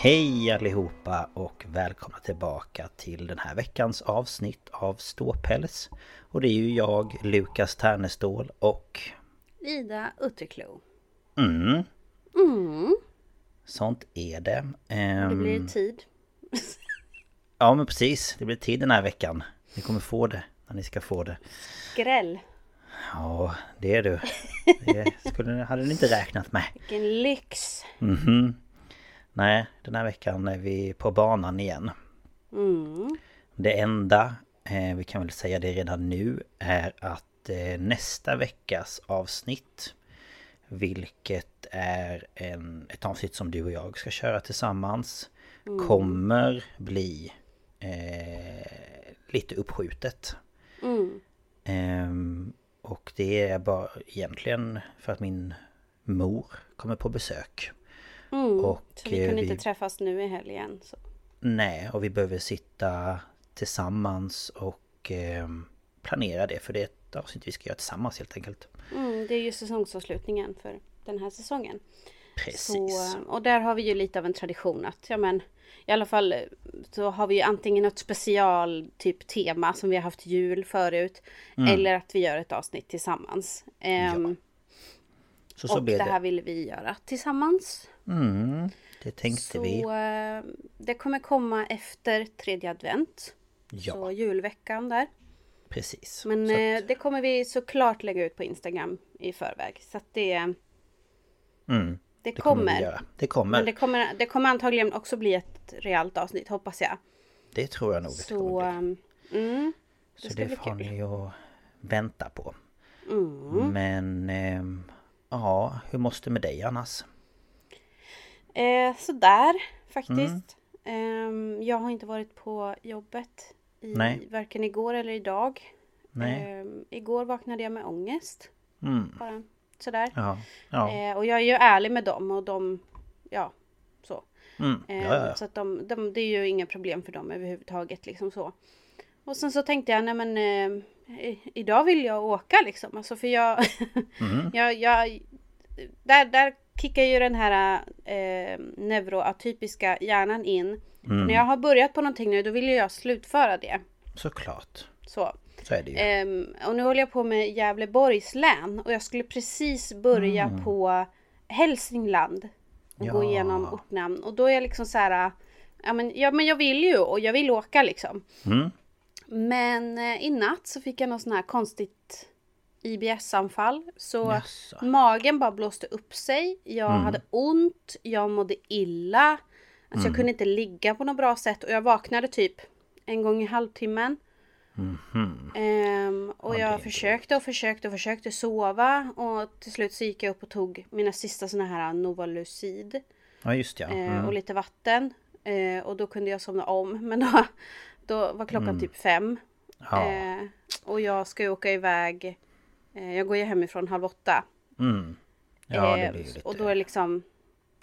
Hej allihopa och välkomna tillbaka till den här veckans avsnitt av Ståpäls. Och det är ju jag, Lukas Ternestål och... Ida Utterklo. Mm, Mm, sånt är det. det Ehm, blir tid. Ja men precis, det blir tid den här veckan. Ni kommer få det när ni ska få det. Gräll. Ja, det är du. Det skulle, hade ni inte räknat med. Vilken lyx. Mhm. Nej, den här veckan är vi på banan igen. Mm. Det enda, eh, vi kan väl säga det redan nu, är att eh, nästa veckas avsnitt Vilket är en, ett avsnitt som du och jag ska köra tillsammans Kommer bli eh, lite uppskjutet Mm. Ehm, Och det är bara egentligen för att min mor kommer på besök Mm. Och, så vi eh, kunde vi- inte träffas nu i helgen. Så. Nej, och vi behöver sitta tillsammans och eh, planera det för det är ett avsnitt vi ska göra tillsammans helt enkelt. Mm, det är ju säsongsavslutningen för den här säsongen. Precis. Så, och där har vi ju lite av en tradition att, ja men i alla fall eh, så har vi ju antingen något special typ tema som vi har haft jul förut. Mm. Eller att vi gör ett avsnitt tillsammans. Ehm, så så och det det. här vill vi göra tillsammans. Mm, det tänkte Så vi. eh, det kommer komma efter tredje advent. Ja, Så julveckan där. precis. Men att, eh, det kommer vi såklart lägga ut på Instagram i förväg. Så att det, mm, det, det kommer. Det kommer. Men Det, det kommer, det kommer antagligen också bli ett realt avsnitt hoppas jag. tror jag nog det Så, bli. um, mm, det Så det får kul. ni att vänta på. Mm. Men ehm, ja, hur måste det med dig annars? Eh, sådär faktiskt. Mm. Ehm, jag har inte varit på jobbet i, Nej. varken igår eller idag. Ehm, igår vaknade jag med ångest. Mm, Bara sådär. ja, ja, Eh, och jag är ju ärlig med dem och de, ja, så. mm, Eh, ja, ja. Så att de, de, det är ju inga problem för dem överhuvudtaget liksom så. Och sen så tänkte jag, nej men eh, idag vill jag åka liksom. Alltså för jag, Mm. jag, jag där, där kickar ju den här eh, neuroatypiska hjärnan in. Mm. När jag har börjat på någonting nu då vill ju jag slutföra det. Såklart. Så. Så är det ju. Ehm, och nu håller jag på med Gävleborgs län och jag skulle precis börja på Hälsingland. Och gå Mm. Ja. igenom ortnamn. Och då är jag liksom så här. Ja men, ja men jag vill ju och jag vill åka liksom. Mm. Men eh, i natt så fick jag något sån här konstigt IBS-anfall. Så Jaså. magen bara blåste upp sig. Jag Mm. hade ont, jag mådde illa. Alltså jag kunde inte ligga på något bra sätt och jag vaknade typ en gång i halvtimmen. Ehm, och Ja, jag försökte och försökte och försökte sova. Och till slut så gick jag upp och tog mina sista såna här Novalucid. Ja just ja. eh, Mm. Och lite vatten. Eh, och då kunde jag somna om. Men då, då var klockan typ fem. Mm. Ja. Eh, och jag ska ju åka iväg. Eh, jag går ju hemifrån halv åtta. Mm. Ja det Eh, blir ju lite... Och då är liksom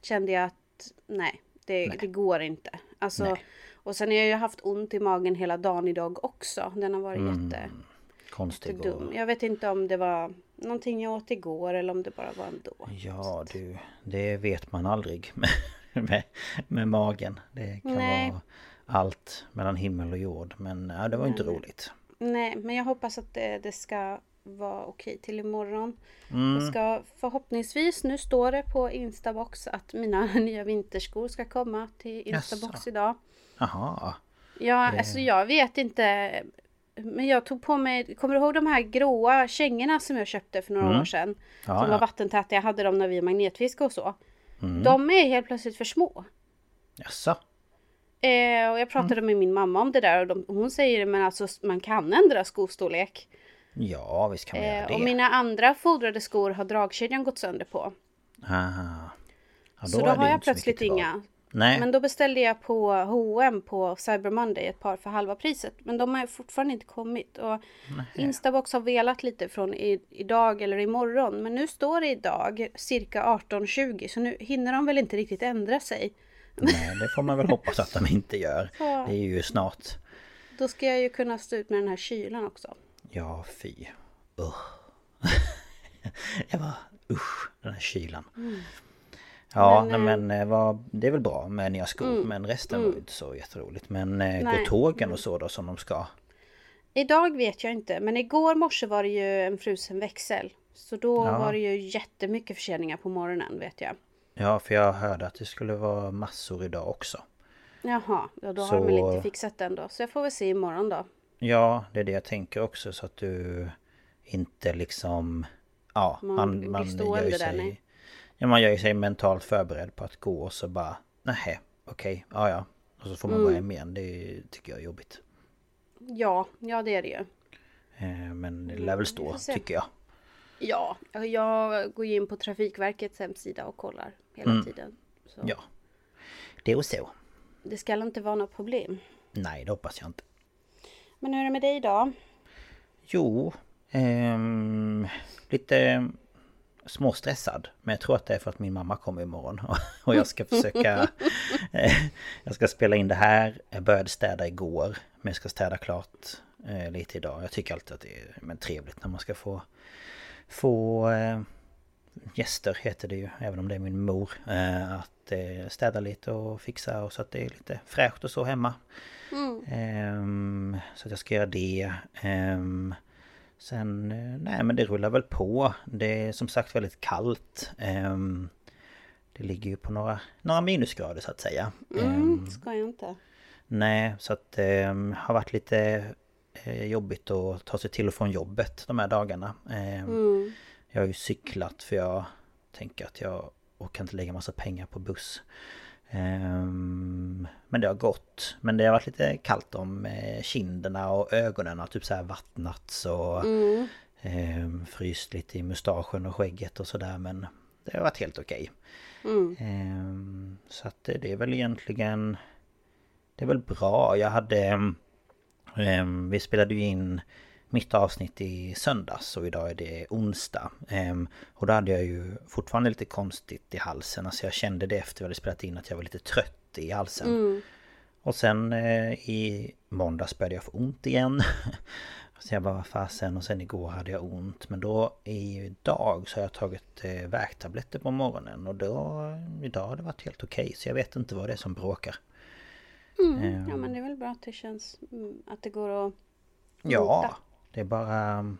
kände jag att nej, det, det går inte. Alltså, Nej. och sen har jag ju haft ont i magen hela dagen idag också. Den har varit Mm. jätte, Konstig och... Jag vet inte om det var någonting jag åt igår eller om det bara var ändå. Ja du, det vet man aldrig med, med, med magen. Det kan Nej. vara allt mellan himmel och jord. Men ja, det var inte roligt. Nej, men jag hoppas att det, det ska vara okej till imorgon. Mm. Jag ska förhoppningsvis, nu står det på Instabox att mina nya vinterskor ska komma till Instabox Jaså. idag. Jaha. Ja, Det- alltså jag vet inte. Men jag tog på mig, kommer du ihåg de här gråa kängorna som jag köpte för några Mm. år sedan? Ja, som ja. Mm. var vattentäta, jag hade dem när vi magnetfiskade och så. De är helt plötsligt för små. Jaså? Eh, och jag pratade Mm. med min mamma om det där och de, hon säger men alltså man kan ändra skostorlek. Ja visst kan man göra Eh, det. och mina andra fodrade skor har dragkedjan gått sönder på. Aha. Ja, så då är det har jag så plötsligt inga. Nej. Men då beställde jag på H&M på Cyber Monday ett par för halva priset. Men de har fortfarande inte kommit. Och Instabox har velat lite från i, idag eller imorgon. Men nu står det idag cirka 18.20 så nu hinner de väl inte riktigt ändra sig. Nej, det får man väl hoppas att de inte gör. Ja. Det är ju snart. Då ska jag ju kunna stå ut med den här kylan också. Ja, fy. Usch. jag bara, usch, den här kylan. Ja, Mm. Men, men, eh, men eh, vad, det är väl bra med nya skor. Men resten var ju inte så jätteroligt. Men eh, går Nej. tågen och så då som de ska? Idag vet jag inte, men igår morse var det ju en frusen växel. Så då Ja. var det ju jättemycket förseningar på morgonen vet jag. Ja, för jag hörde att det skulle vara massor idag också. Jaha, ja, då har de väl Så- inte fixat den då. Så jag får väl se imorgon då. Ja, det är det jag tänker också så att du inte liksom... Ja, Man man, man, gör ju där, sig... nej. Ja, man gör ju sig mentalt förberedd på att gå och så bara... Nej, okej, ja ja. Och så får man Mm. gå hem igen. Det tycker jag är jobbigt. Ja, ja det är det ju. Eh, Men det lär väl Mm, stå, tycker jag. Ja, jag går in på Trafikverkets hemsida och kollar hela tiden. Så Mm. Ja. Det är så. Det ska inte vara något problem. Nej, det hoppas jag inte. Men hur är det med dig då? Jo, ehm, lite småstressad. Men jag tror att det är för att min mamma kommer imorgon. Och jag ska försöka... eh, jag ska spela in det här. Jag började städa igår. Men jag ska städa klart eh, lite idag. Jag tycker alltid att det är men, trevligt när man ska få... Få... Eh, gäster heter det ju, även om det är min mor. Eh, att eh, städa lite och fixa och så att det är lite fräscht och så hemma. Ehm, så att jag ska göra det. Ehm, sen, eh, nej men det rullar väl på. Det är som sagt väldigt kallt. Ehm, det ligger ju på några, några minusgrader så att säga. Mm, ska jag inte. Nej, så att det har varit lite jobbigt att ta sig till och från jobbet de här dagarna. Mm. Jag har ju cyklat för jag tänker att jag orkar inte lägga massa pengar på buss. Ehm, men det har gått. Men det har varit lite kallt om eh, kinderna och ögonen har typ så här vattnats och Mm. ehm, fryst lite i mustaschen och skägget och sådär men det har varit helt okej. Mm. Ehm, så att det det är väl egentligen Det är väl bra. Jag hade Vi spelade ju in mitt avsnitt i söndags och idag är det onsdag. Ehm, och då hade jag ju fortfarande lite konstigt i halsen. Alltså jag kände det efter vi hade spelat in att jag var lite trött i halsen. Mm. Och sen eh, i måndags började jag få ont igen. Så jag bara, fasen? Och sen igår hade jag ont. Men då idag så har jag tagit eh, värktabletter på morgonen. Och då, idag har det varit helt okej. Så jag vet inte vad det är som bråkar. Mm. Ja men det är väl bra att det känns mm, att det går att Ja. Det är bara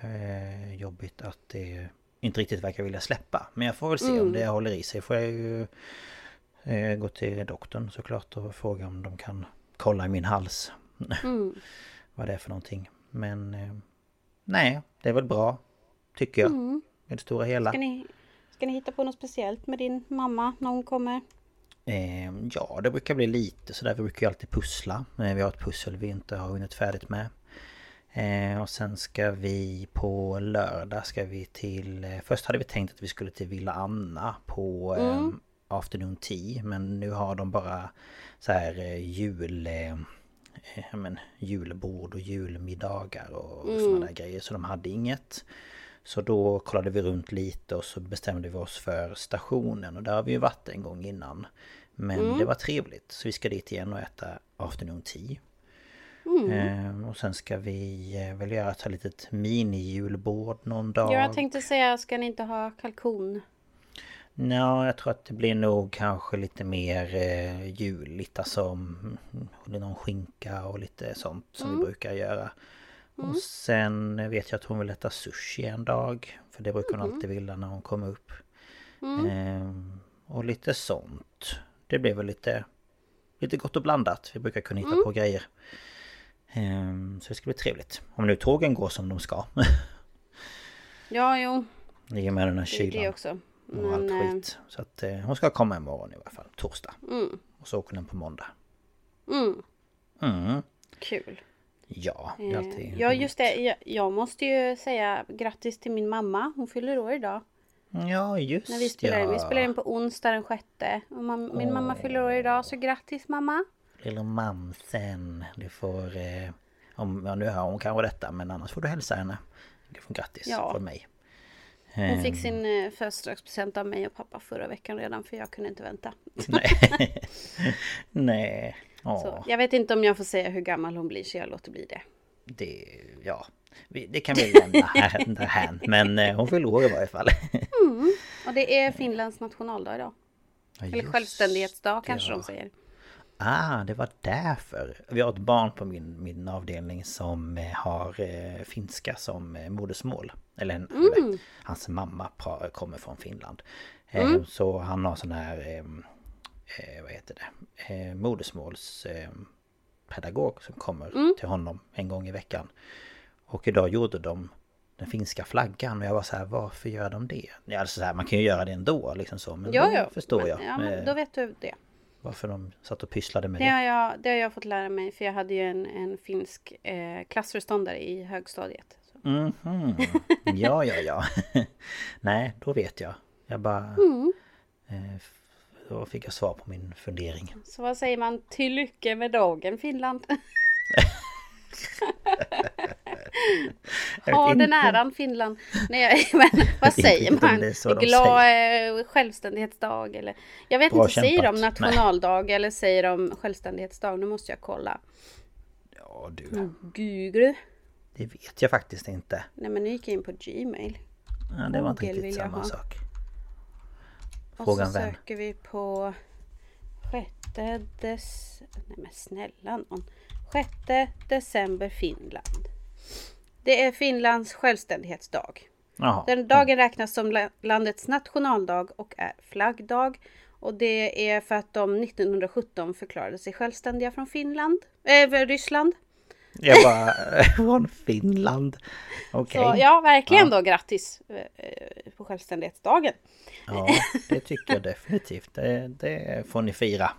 eh, jobbigt att det inte riktigt verkar vilja släppa. Men jag får väl se om det håller i sig. Får jag ju eh, gå till doktorn såklart och fråga om de kan kolla i min hals. Mm. vad det är för någonting. Men eh, nej, det är väl bra. Tycker jag. Mm. I det stora hela. Ska ni, ska ni hitta på något speciellt med din mamma när hon kommer? Eh, ja, det brukar bli lite sådär. Vi brukar ju alltid pussla. Eh, vi har ett pussel vi inte har hunnit färdigt med. Eh, och sen ska vi på lördag ska vi till... Eh, först hade vi tänkt att vi skulle till Villa Anna på eh, Afternoon Tea. Men nu har de bara så här eh, jul... Eh, men, julbord och julmiddagar och mm. sådana där grejer. Så de hade inget. Så då kollade vi runt lite och så bestämde vi oss för stationen och där har vi ju varit en gång innan. Men mm. det var trevligt så vi ska dit igen och äta afternoon tea. Mm. Ehm, och sen ska vi eh, väl göra ett litet mini-julbord någon dag. Ja, jag tänkte säga, ska ni inte ha kalkon? Ja, jag tror att det blir nog kanske lite mer eh, juligt. Alltså någon skinka och lite sånt som mm. vi brukar göra. Mm. Och sen vet jag att hon vill äta sushi en dag. För det brukar hon mm. alltid vilja när hon kommer upp. Mm. Ehm, och lite sånt. Det blir väl lite, lite gott och blandat. Vi brukar kunna hitta mm. på grejer. Ehm, så det ska bli trevligt. Om nu tågen går som de ska. ja, jo. I och med den här kylan. Det också. Men, och allt eh, skit. Så att eh, hon ska komma imorgon i alla fall. Torsdag. Mm. Och så åker den på måndag. Mm. Mm. Kul. Ja, det är alltid eh, Ja just det, jag, jag, måste ju säga grattis till min mamma. Hon fyller år idag. Ja just När vi spelar ja. Vi spelar in på onsdag den sjätte. Och man, min oh. mamma fyller år idag så grattis mamma. Mamsen. Du får... Eh, om, ja, nu hör hon kanske detta men annars får du hälsa henne. Du får grattis ja. från mig. Hon fick ehm. sin eh, födelsedagspresent av mig och pappa förra veckan redan för jag kunde inte vänta. Nej. Nej. Så, jag vet inte om jag får säga hur gammal hon blir så jag låter bli det. Det, ja, det kan vi lämna här, här. Men eh, hon fyller år i varje fall. Mm. Och det är Finlands nationaldag idag. Ja, Eller självständighetsdag kanske ja. de säger. Ah, det var därför. Vi har ett barn på min, min avdelning som eh, har eh, finska som eh, modersmål. Eller, mm. eller hans mamma kommer från Finland. Eh, mm. Så han har sån här, ehm, eh, vad heter det, eh, modersmålspedagog som kommer mm. till honom en gång i veckan. Och idag gjorde de den finska flaggan och jag var så här, varför gör de det? Alltså så här, man kan ju göra det ändå liksom så, men ja, ja. förstår men, jag. Ja, men då vet du det. Varför de satt och pysslade med det. Det har jag, det har jag fått lära mig för jag hade ju en, en finsk eh, klassförståndare i högstadiet. Mm -hmm. Ja, ja, ja. Nej, då vet jag. Jag bara... Mm. Eh, då fick jag svar på min fundering. Så vad säger man till lycka med dagen Finland? Har den äran Finland. Nej, men vad säger man? Glad säger. Eh, självständighetsdag eller? Jag vet Bra inte, kämpat. säger de nationaldag Nej. eller säger de självständighetsdag? Nu måste jag kolla. Ja du. Google. Det vet jag faktiskt inte. Nej men nu gick jag in på Gmail. Ja det var inte riktigt samma sak. Frågan Och så vem? söker vi på sjätte des... Nej men snälla någon. 6 december Finland. Det är Finlands självständighetsdag. Jaha. Den dagen räknas som landets nationaldag och är flaggdag. Och det är för att de 1917 förklarade sig självständiga från Finland, äh, Ryssland. Jag bara, från Finland. Okej. Okay. Ja, verkligen ja. då grattis eh, på självständighetsdagen. Ja, det tycker jag definitivt. Det, det får ni fira.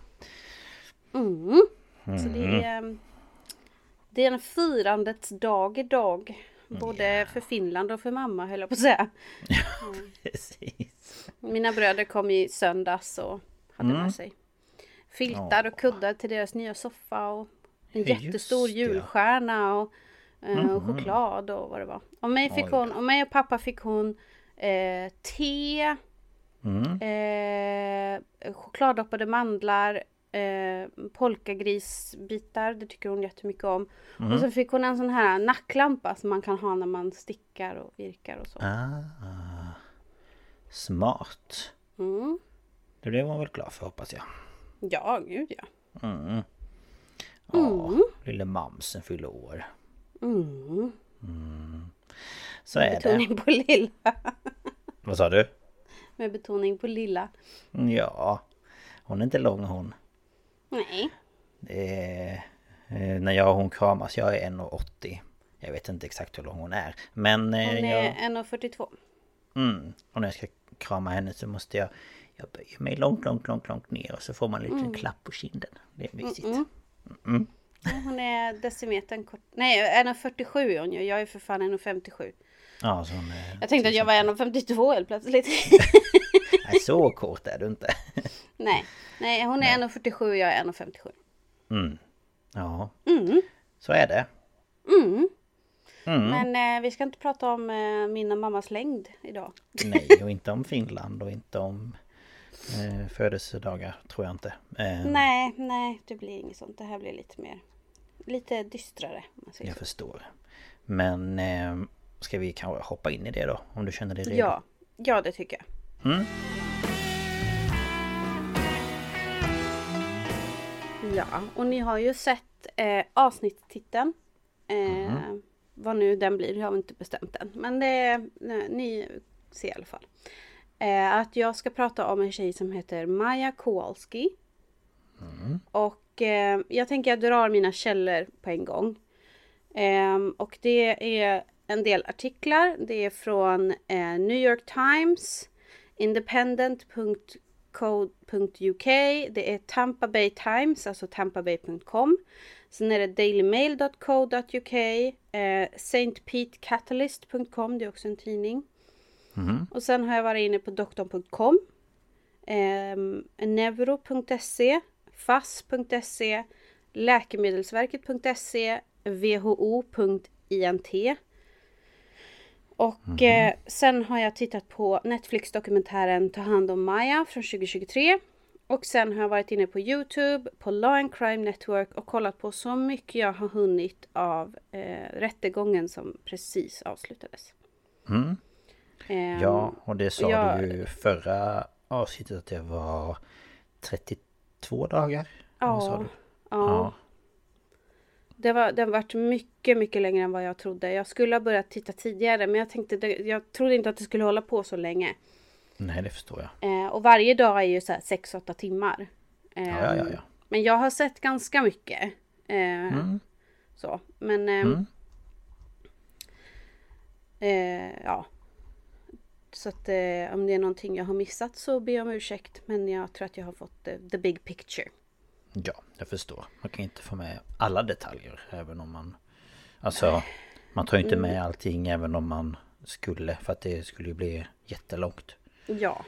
Mm. Mm. Så det är, det är en firandets dag idag. Både yeah. för Finland och för mamma höll jag på att säga. Ja, precis. Mina bröder kom i söndags och hade mm. med sig filtar och kuddar till deras nya soffa och en Just jättestor julstjärna och, mm. och, choklad och vad det var. Och mig, fick hon, och mig och pappa fick hon eh, te, mm. eh, chokladdoppade mandlar, eh, polkagrisbitar. Det tycker hon jättemycket om. Mm. Och så fick hon en sån här nacklampa som man kan ha när man stickar och virkar och så. Ah, smart. Mm. Det blev hon väl glad för hoppas jag. Ja, gud ja. Mm. Ja, mm. lille mamsen fyller år. Mm. Mm. Så Med är betoning det. på lilla. Vad sa du? Med betoning på lilla. Ja. Hon är inte lång hon. Nej. Är, eh, när jag och hon kramas, jag är 1,80. Jag vet inte exakt hur lång hon är. Men... Eh, hon är jag, 1,42. Mm. Och när jag ska krama henne så måste jag... Jag böjer mig långt, långt, långt, långt ner och så får man en liten mm. klapp på kinden. Det är mysigt. Mm, mm. Hon är decimetern kort. Nej, 1,47 är hon ju. Jag är för fan 1,57. Ja, så hon är... Jag tänkte att jag var 1,52 helt plötsligt. Nej, så kort är du inte. nej, nej, hon är 1,47 och jag är 1,57. Mm. Ja, Mm. så är det. Mm. Mm. Men eh, vi ska inte prata om eh, min och mammas längd idag. Nej, och inte om Finland och inte om eh, födelsedagar, tror jag inte. Eh, Nej, nej, det blir inget sånt. Det här blir lite mer... Lite dystrare. Jag så. förstår. Men eh, ska vi kanske hoppa in i det då? Om du känner dig redo? Ja, ja det tycker jag. Mm. Ja, och ni har ju sett eh, avsnittstiteln. Eh, Mhm. Vad nu den blir, jag har inte bestämt än. Men det, nej, ni ser i alla fall. Eh, att jag ska prata om en tjej som heter Maja Kowalski. Mm. Och eh, jag tänker jag drar mina källor på en gång. Ehm, och det är en del artiklar. Det är från eh, New York Times, independent.co.uk, det är Tampa Bay Times, alltså tampabay.com. Sen är det dailymail.co.uk, eh, stpetecatalyst.com, det är också en tidning. Mhm. Och sen har jag varit inne på doktorn.com, eh, neuro.se, fass.se, läkemedelsverket.se, who.int. Och eh, sen har jag tittat på Netflix-dokumentären Ta hand om Maja från 2023. Och sen har jag varit inne på Youtube, på Law and Crime Network och kollat på så mycket jag har hunnit av eh, rättegången som precis avslutades. Mm. Ehm, Ja, och det sa jag- du ju förra avsnittet att det var 32 dagar? Ja, du? ja. Det, var, har varit mycket, mycket längre än vad jag trodde. Jag skulle ha börjat titta tidigare men jag tänkte, jag trodde inte att det skulle hålla på så länge. Nej, det förstår jag. Eh, och varje dag är ju så här 6-8 timmar. Eh, Ja, ja, ja. Men jag har sett ganska mycket. Eh, Mm. Så, men... Eh, Mm. eh, ja. Så att eh, om det är någonting jag har missat så ber jag om ursäkt. Men jag tror att jag har fått the, the big picture. Ja, jag förstår. Man kan inte få med alla detaljer även om man... Alltså, man tar ju inte med allting även om man skulle för att det skulle ju bli jättelångt. Ja.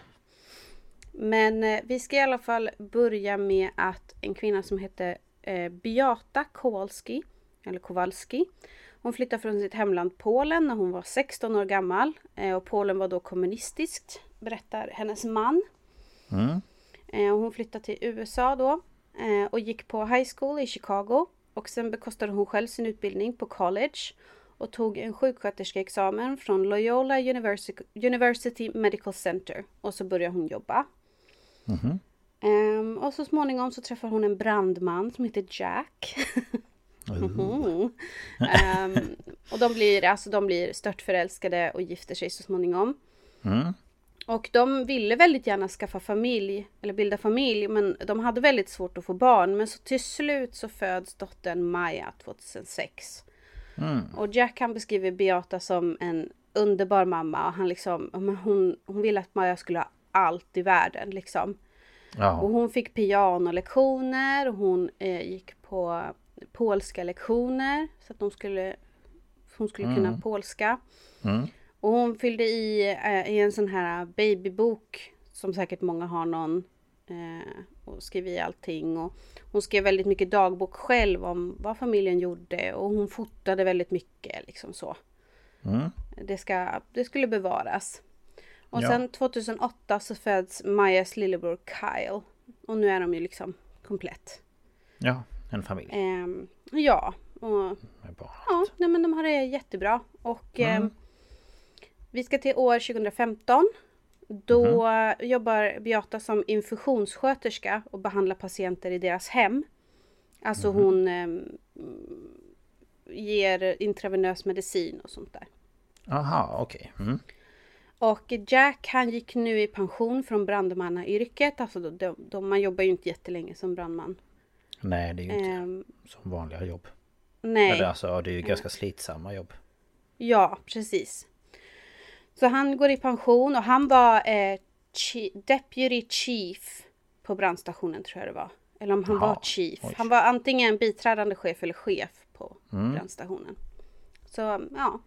Men eh, vi ska i alla fall börja med att en kvinna som heter eh, Beata Kowalski, eller Kowalski. Hon flyttade från sitt hemland Polen när hon var 16 år gammal. Eh, och Polen var då kommunistiskt, berättar hennes man. Mm. Hon flyttade till USA då och gick på high school i Chicago. Och sen bekostade hon själv sin utbildning på college och tog en sjuksköterskeexamen från Loyola University, Medical Center. Och så började hon jobba. Mhm. Ehm, och så småningom så träffar hon en brandman som heter Jack. Mhm. Ehm, och de blir, alltså, de blir störtförälskade och gifter sig så småningom. Mm. Och de ville väldigt gärna skaffa familj, eller bilda familj, men de hade väldigt svårt att få barn. Men så till slut så föds dottern Maja 2006. Mm. Och Jack han beskriver Beata som en underbar mamma och han liksom, hon, hon ville att Maja skulle ha allt i världen liksom. Och Ja. hon fick pianolektioner och hon eh, gick på polska lektioner så att de skulle, hon skulle kunna polska. Mm. Och hon fyllde i, eh, i en sån här babybok som säkert många har någon. Eh, och skrev i allting. Och hon skrev väldigt mycket dagbok själv om vad familjen gjorde. Och hon fotade väldigt mycket liksom så. Mm. Det, ska, det skulle bevaras. Och Ja. sen 2008 så föds Majas lillebror Kyle. Och nu är de ju liksom komplett. Ja, en familj. Ehm, ja, och. Ja, nej, men de har det jättebra. Och Mm. eh, vi ska till år 2015. Då Mhm. jobbar Beata som infusionssköterska och behandlar patienter i deras hem. Alltså Mhm. hon eh, ger intravenös medicin och sånt där. Aha, okej. Mm. Och Jack han gick nu i pension från brandmannayrket. Alltså de, de, de, man jobbar ju inte jättelänge som brandman. Nej, det är ju inte Ehm, som vanliga jobb. nej. Eller alltså, det är ju ganska slitsamma jobb. Ja, precis. Så han går i pension och han var eh, chi- Deputy Chief på brandstationen tror jag det var. Eller om han Jaha, var chief. oj. Han var antingen biträdande chef eller chef på Mm. gränsstationen. Så ja.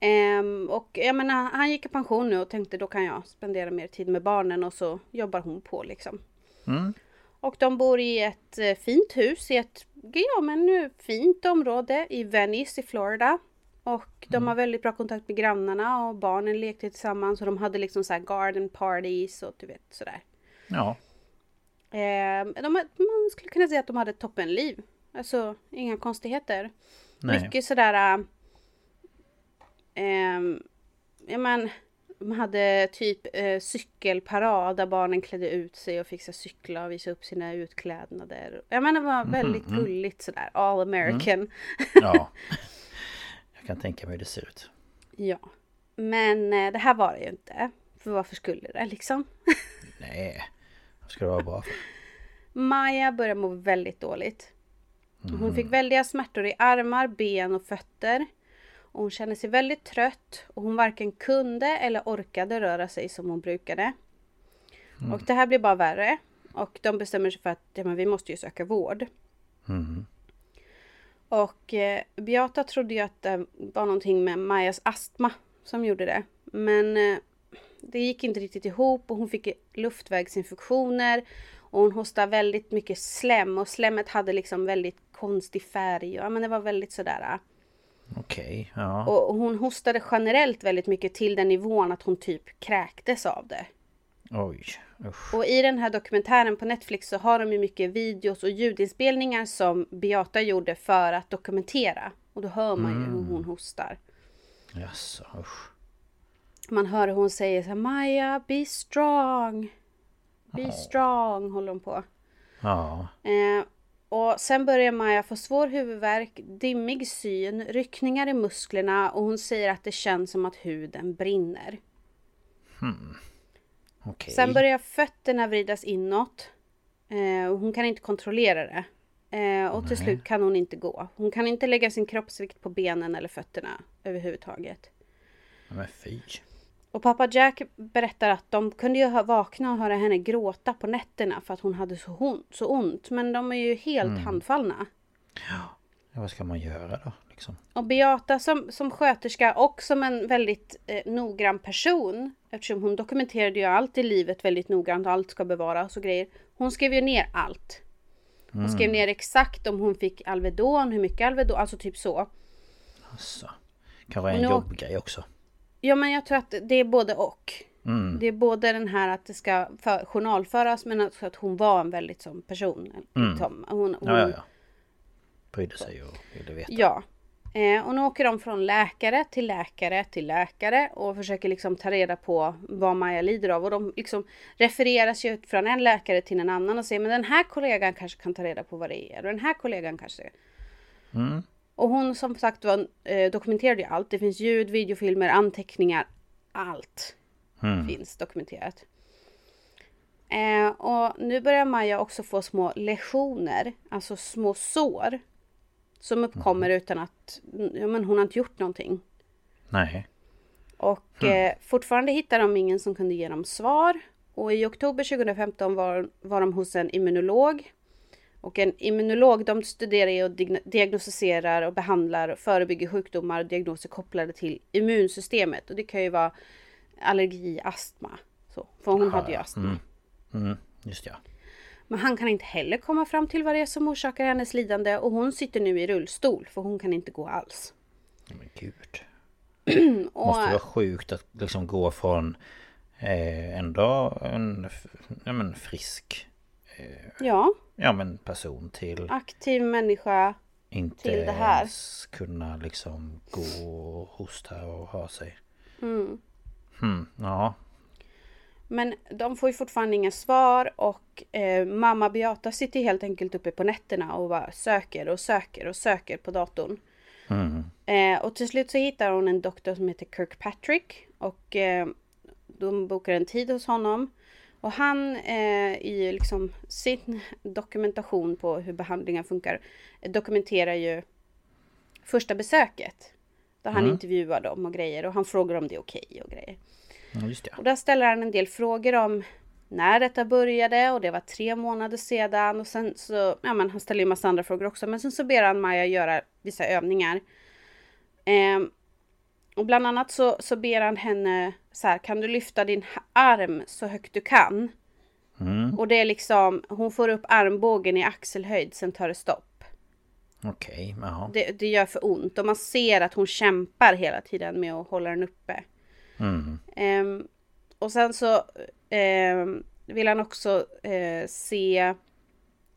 Ehm, och jag menar, han gick i pension nu och tänkte då kan jag spendera mer tid med barnen och så jobbar hon på liksom. Mm. Och de bor i ett eh, fint hus i ett ja, men nu fint område i Venice i Florida. Och de har väldigt bra kontakt med grannarna och barnen lekte tillsammans och de hade liksom så här garden parties och du vet sådär. Ja. Eh, de, man skulle kunna säga att de hade ett toppenliv. Alltså inga konstigheter. Nej. Mycket sådär... Eh, ja men, de hade typ eh, cykelparad där barnen klädde ut sig och fick så cykla och visa upp sina utklädnader. Jag menar det var väldigt gulligt sådär. All American. Ja. Kan tänka mig hur det ser ut. Ja. Men eh, det här var det ju inte. För varför skulle det liksom? Nej. Vad ska det vara bra för? Maja började må väldigt dåligt. Hon fick väldiga smärtor i armar, ben och fötter. Och hon kände sig väldigt trött och hon varken kunde eller orkade röra sig som hon brukade. Och det här blev bara värre. Och de bestämmer sig för att ja, men vi måste ju söka vård. Mm. Och eh, Beata trodde ju att det var någonting med Majas astma som gjorde det. Men eh, det gick inte riktigt ihop och hon fick luftvägsinfektioner. Och hon hostade väldigt mycket slem och slemmet hade liksom väldigt konstig färg. Ja, men det var väldigt sådär. eh, Okej, ja. Och och hon hostade generellt väldigt mycket till den nivån att hon typ kräktes av det. Oj. Usch. Och i den här dokumentären på Netflix så har de ju mycket videos och ljudinspelningar som Beata gjorde för att dokumentera. Och då hör man ju hur hon hostar. Jaså, usch. Man hör hur hon säger så här, Maja, be strong. Be strong, håller hon på. Ja. Eh, och sen börjar Maja få svår huvudvärk, dimmig syn, ryckningar i musklerna och hon säger att det känns som att huden brinner. Okej. Sen börjar fötterna vridas inåt. Eh, och hon kan inte kontrollera det. Eh, och till slut kan hon inte gå. Hon kan inte lägga sin kroppsvikt på benen eller fötterna överhuvudtaget. Men fy. Och pappa Jack berättar att de kunde ju ha- vakna och höra henne gråta på nätterna för att hon hade så, hon, så ont. Men de är ju helt handfallna. Ja, vad ska man göra då? Liksom? Och Beata som, som sköterska och som en väldigt eh, noggrann person eftersom hon dokumenterade ju allt i livet väldigt noggrant och allt ska bevaras och grejer. Hon skrev ju ner allt. Hon skrev ner exakt om hon fick Alvedon, hur mycket Alvedon, alltså typ så. Alltså. Kan vara en nu- jobbgrej också. Ja men jag tror att det är både och. Mm. Det är både den här att det ska för, journalföras men också att hon var en väldigt sån person. Liksom. Hon, hon, Ja, ja, ja. Brydde sig och ville veta. Ja. Eh, och nu åker de från läkare till läkare till läkare och försöker liksom ta reda på vad Maja lider av. Och de liksom refereras ju från en läkare till en annan och säger men den här kollegan kanske kan ta reda på vad det är. Och den här kollegan kanske. Mm. Och hon som sagt var eh, dokumenterade ju allt. Det finns ljud, videofilmer, anteckningar. Allt Mm. finns dokumenterat. Eh, och nu börjar Maja också få små lesioner, alltså små sår. Som uppkommer utan att ja, men hon har inte gjort någonting. Nej. Och eh, fortfarande hittar de ingen som kunde ge dem svar. Och i oktober 2015 var, var de hos en immunolog. Och en immunolog de studerar och diagnostiserar och behandlar och förebygger sjukdomar och diagnoser kopplade till immunsystemet. Och det kan ju vara allergi, astma. Så, för hon hade ju astma. Mm. Just ja. Men han kan inte heller komma fram till vad det är som orsakar hennes lidande. Och hon sitter nu i rullstol för hon kan inte gå alls. Men gud. Och, Måste vara sjukt att liksom gå från eh, ändå en ja, men frisk ja, ja, men person till aktiv människa. inte till det här. ens kunna liksom gå och hosta och ha sig. Mm. Hmm, ja. Men de får ju fortfarande inga svar och eh, mamma Beata sitter helt enkelt uppe på nätterna och bara söker och söker och söker på datorn. Mm. Eh, och till slut så hittar hon en doktor som heter Kirkpatrick och eh, de bokar en tid hos honom. Och han eh, i liksom sin dokumentation på hur behandlingen funkar dokumenterar ju första besöket. Där han intervjuar dem och grejer och han frågar om det är okej och grejer. Ja. Och där ställer han en del frågor om när detta började och det var tre månader sedan och sen så, ja men han ställer ju massa andra frågor också, men sen så ber han Maja göra vissa övningar. Eh, och bland annat så, så ber han henne så här, kan du lyfta din arm så högt du kan? Mm. Och det är liksom, hon får upp armbågen i axelhöjd, sen tar det stopp. Okej, jaha. Det, det gör för ont och man ser att hon kämpar hela tiden med att hålla den uppe. Mm. Ehm, och sen så ehm, vill han också eh, se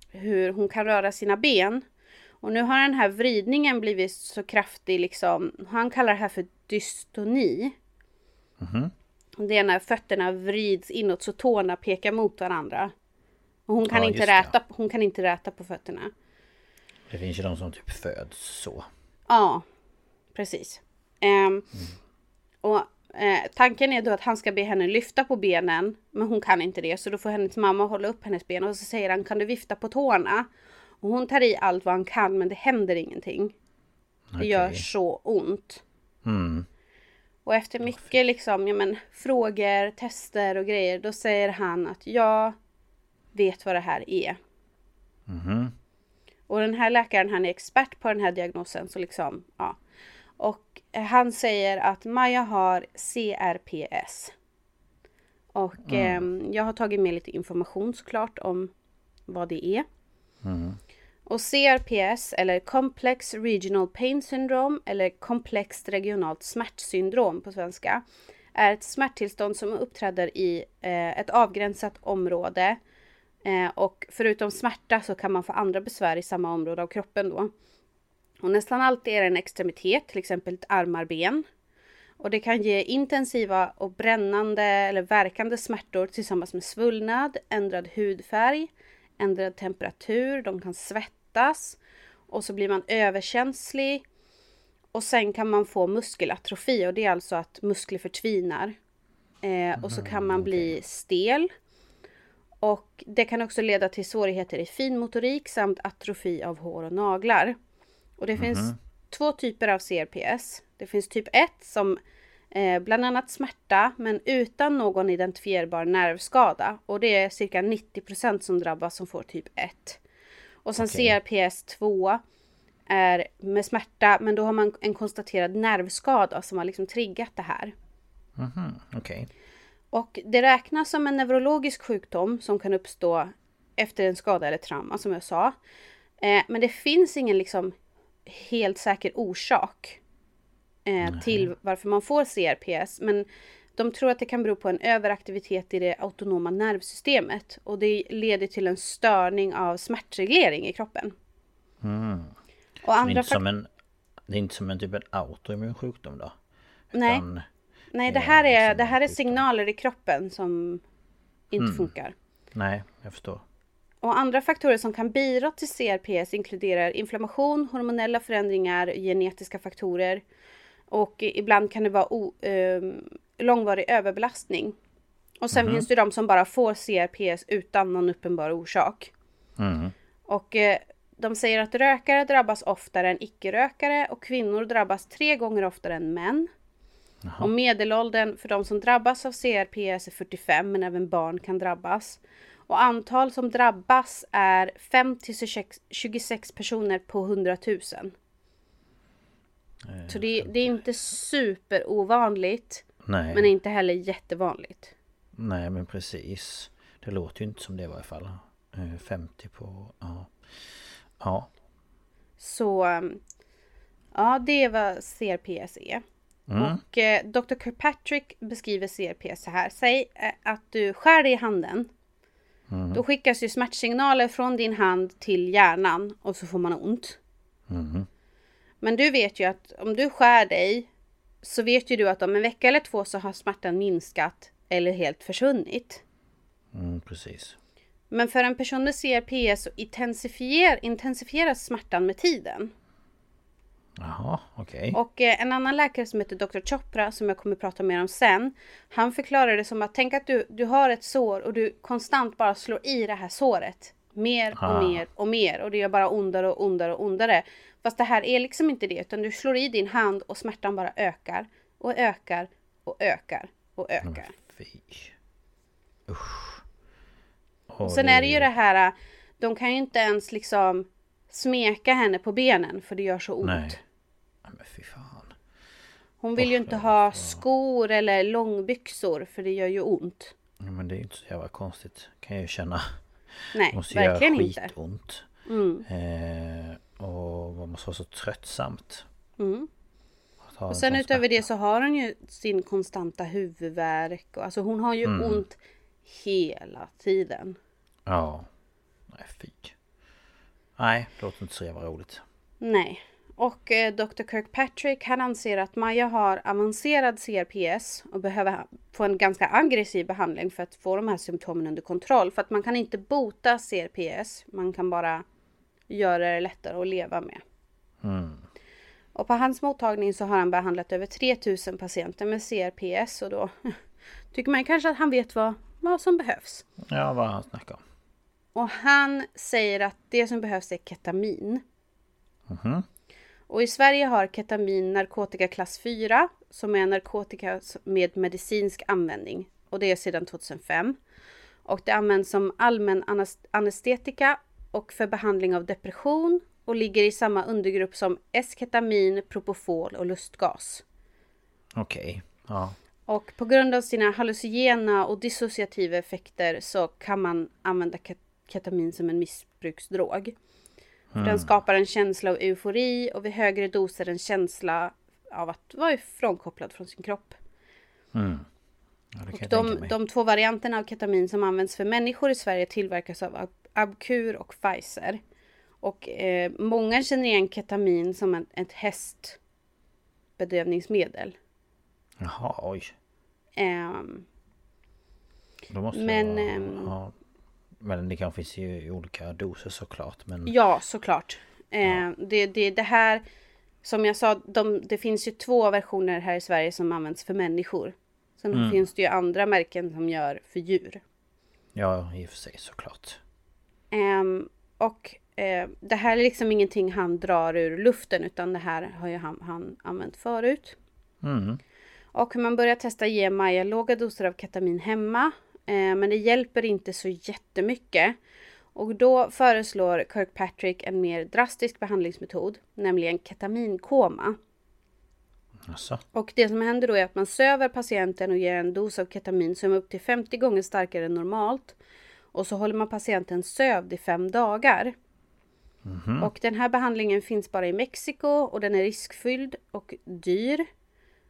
hur hon kan röra sina ben. Och nu har den här vridningen blivit så kraftig liksom. Han kallar det här för dystoni. Mhm. Det är när fötterna vrids inåt så tårna pekar mot varandra. Och hon kan, Ja, inte det. räta, hon kan inte räta på fötterna. Det finns ju de som typ föds så. Ja, precis. Ehm, Och eh, tanken är då att han ska be henne lyfta på benen. Men hon kan inte det. Så då får hennes mamma hålla upp hennes ben. Och så säger han, kan du vifta på tårna? Och hon tar i allt vad han kan men det händer ingenting. Det gör Okej. så ont. Mm. Och efter mycket liksom, ja men frågor, tester och grejer. Då säger han att jag vet vad det här är. Mhm. Och den här läkaren han är expert på den här diagnosen så liksom, ja. Och eh, han säger att Maja har CRPS. Och ehm, jag har tagit med lite information såklart om vad det är. Och CRPS eller Complex Regional Pain Syndrome eller komplext regionalt smärtsyndrom på svenska är ett smärttillstånd som uppträder i eh, ett avgränsat område Eh, och förutom smärta så kan man få andra besvär i samma område av kroppen då. Och nästan alltid är det en extremitet, till exempel ett armar, ben. Och det kan ge intensiva och brännande eller verkande smärtor tillsammans med svullnad, ändrad hudfärg, ändrad temperatur, de kan svettas och så blir man överkänslig. Och sen kan man få muskelatrofi och det är alltså att muskler förtvinar. Eh, och så kan man bli stel. Och det kan också leda till svårigheter i finmotorik samt atrofi av hår och naglar. Och det finns två typer av CRPS. Det finns typ 1 som eh, bland annat smärta men utan någon identifierbar nervskada. Och det är cirka 90% som drabbas som får typ 1. Och sen Okej. CRPS 2 är med smärta men då har man en konstaterad nervskada som har liksom triggat det här. Mhm. Okej. Och det räknas som en neurologisk sjukdom som kan uppstå efter en skada eller trauma som jag sa. Eh, men det finns ingen liksom helt säker orsak eh, till varför man får CRPS. Men de tror att det kan bero på en överaktivitet i det autonoma nervsystemet. Och det leder till en störning av smärtreglering i kroppen. Och Mm. Så det är andra inte som en... Det är inte som en typ en autoimmun sjukdom då? Nej. Utan- Nej, det eh, här är, som det här är signaler i kroppen som inte Mm. funkar. Nej, jag förstår. Och andra faktorer som kan bidra till CRPS inkluderar inflammation, hormonella förändringar, genetiska faktorer och ibland kan det vara o, eh, långvarig överbelastning. Och sen finns det de som bara får CRPS utan någon uppenbar orsak. Mm. Och eh, de säger att rökare drabbas oftare än icke-rökare och kvinnor drabbas tre gånger oftare än män. Och medelåldern för de som drabbas av CRPS är 45 men även barn kan drabbas. Och antal som drabbas är 5 till 26 personer på 100 000. Så det, det är inte super ovanligt Nej. men inte heller jättevanligt. Nej men precis. Det låter ju inte som det i varje fall. Eh, 50 på... Ja. Ja. Så um, ja, det är vad CRPS är. Och eh, Dr. Kirkpatrick beskriver CRPS så här. Säg eh, att du skär dig i handen. Då skickas ju smärtsignaler från din hand till hjärnan och så får man ont. Men du vet ju att om du skär dig så vet ju du att om en vecka eller två så har smärtan minskat eller helt försvunnit. Mm, precis. Men för en person med CRPS så intensifier, intensifieras smärtan med tiden. Jaha, okej. Och eh, en annan läkare som heter Dr. Chopra som jag kommer prata mer om sen. Han förklarar det som att tänk att du, du har ett sår och du konstant bara slår i det här såret. Mer och Ah. mer och mer och det gör bara ondare och ondare och ondare. Fast det här är liksom inte det utan du slår i din hand och smärtan bara ökar och ökar och ökar och ökar. Fy. Usch. Och sen är det ju det här, de kan ju inte ens liksom smeka henne på benen för det gör så ont. Nej. Men fy fan. Hon vill ju inte ha skor eller långbyxor för det gör ju ont. Ja, men det är ju inte så jävla konstigt. Kan jag ju känna. Nej, måste verkligen göra inte. skitont. Mm. Eh, och det måste vara så tröttsamt. Mm. Och en sen utöver det så har hon ju sin konstanta huvudvärk. Och, alltså hon har ju Mm. ont hela tiden. Ja. Nej, fy. Nej, det låter inte så jävla roligt. Nej. Och eh, Dr. Kirkpatrick han anser att Maja har avancerad CRPS och behöver få en ganska aggressiv behandling för att få de här symptomen under kontroll. För att man kan inte bota CRPS, man kan bara göra det lättare att leva med. Mm. Och på hans mottagning så har han behandlat över 3000 patienter med CRPS och då tycker man kanske att han vet vad, vad som behövs. Ja, vad han snackar om. Och han säger att det som behövs är ketamin. Mhm. Och i Sverige har ketamin narkotika klass 4 som är narkotika med medicinsk användning. Och det är sedan 2005. Och det används som allmän anestetika och för behandling av depression och ligger i samma undergrupp som esketamin, propofol och lustgas. Okej. Ja. Och på grund av sina hallucinogena och dissociativa effekter så kan man använda ket- ketamin som en missbruksdrog. För Den skapar en känsla av eufori och vid högre doser en känsla av att vara frånkopplad från sin kropp. Mm. ja Och de, de två varianterna av ketamin som används för människor i Sverige tillverkas av Ab- Abcur och Pfizer. Och eh, många känner igen ketamin som en, ett hästbedövningsmedel. Jaha, oj. Då måste Men, vara... ehm, ja. Men det kanske finns ju i olika doser såklart. Men... Ja, såklart. Eh, det, det, det här, som jag sa, de, det finns ju två versioner här i Sverige som används för människor. Sen Mm. finns det ju andra märken som gör för djur. Ja, i och för sig såklart. Ehm, och eh, det här är liksom ingenting han drar ur luften utan det här har ju han, han använt förut. Mm. Och man börjar testa ge Maja låga doser av ketamin hemma. Eh, men det hjälper inte så jättemycket. Och då föreslår Kirkpatrick en mer drastisk behandlingsmetod, nämligen ketaminkoma. Alltså. Och det som händer då är att man söver patienten och ger en dos av ketamin som är upp till 50 gånger starkare än normalt. Och så håller man patienten sövd i fem dagar. Och den här behandlingen finns bara i Mexiko och den är riskfylld och dyr.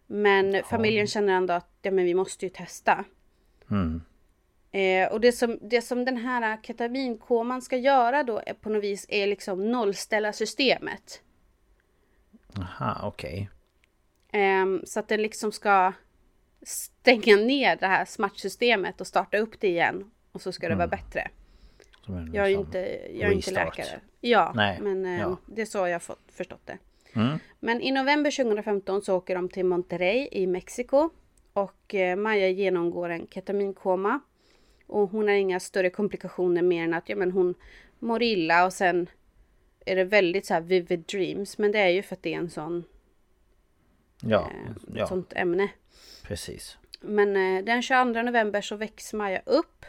Men familjen känner ändå att ja, men vi måste ju testa. Mm. Eh, och det som, det som den här ketaminkoman ska göra då är på något vis är liksom nollställa systemet. Aha, okej. Ehm, så att den liksom ska stänga ner det här smärtsystemet och starta upp det igen. Och så ska det vara bättre. Jag är ju sån inte, jag är inte läkare. Ja, Nej, men eh, ja. det är så jag har fått, förstått det. Mm. Men i november 2015 så åker de till Monterrey i Mexiko. Och eh, Maja genomgår en ketaminkoma. Och hon har inga större komplikationer mer än att ja, men hon mår illa och sen är det väldigt så här vivid dreams. Men det är ju för att det är en sån, Ja, eh, ja sånt ämne. precis. Men eh, den 22 november så väcks Maja upp.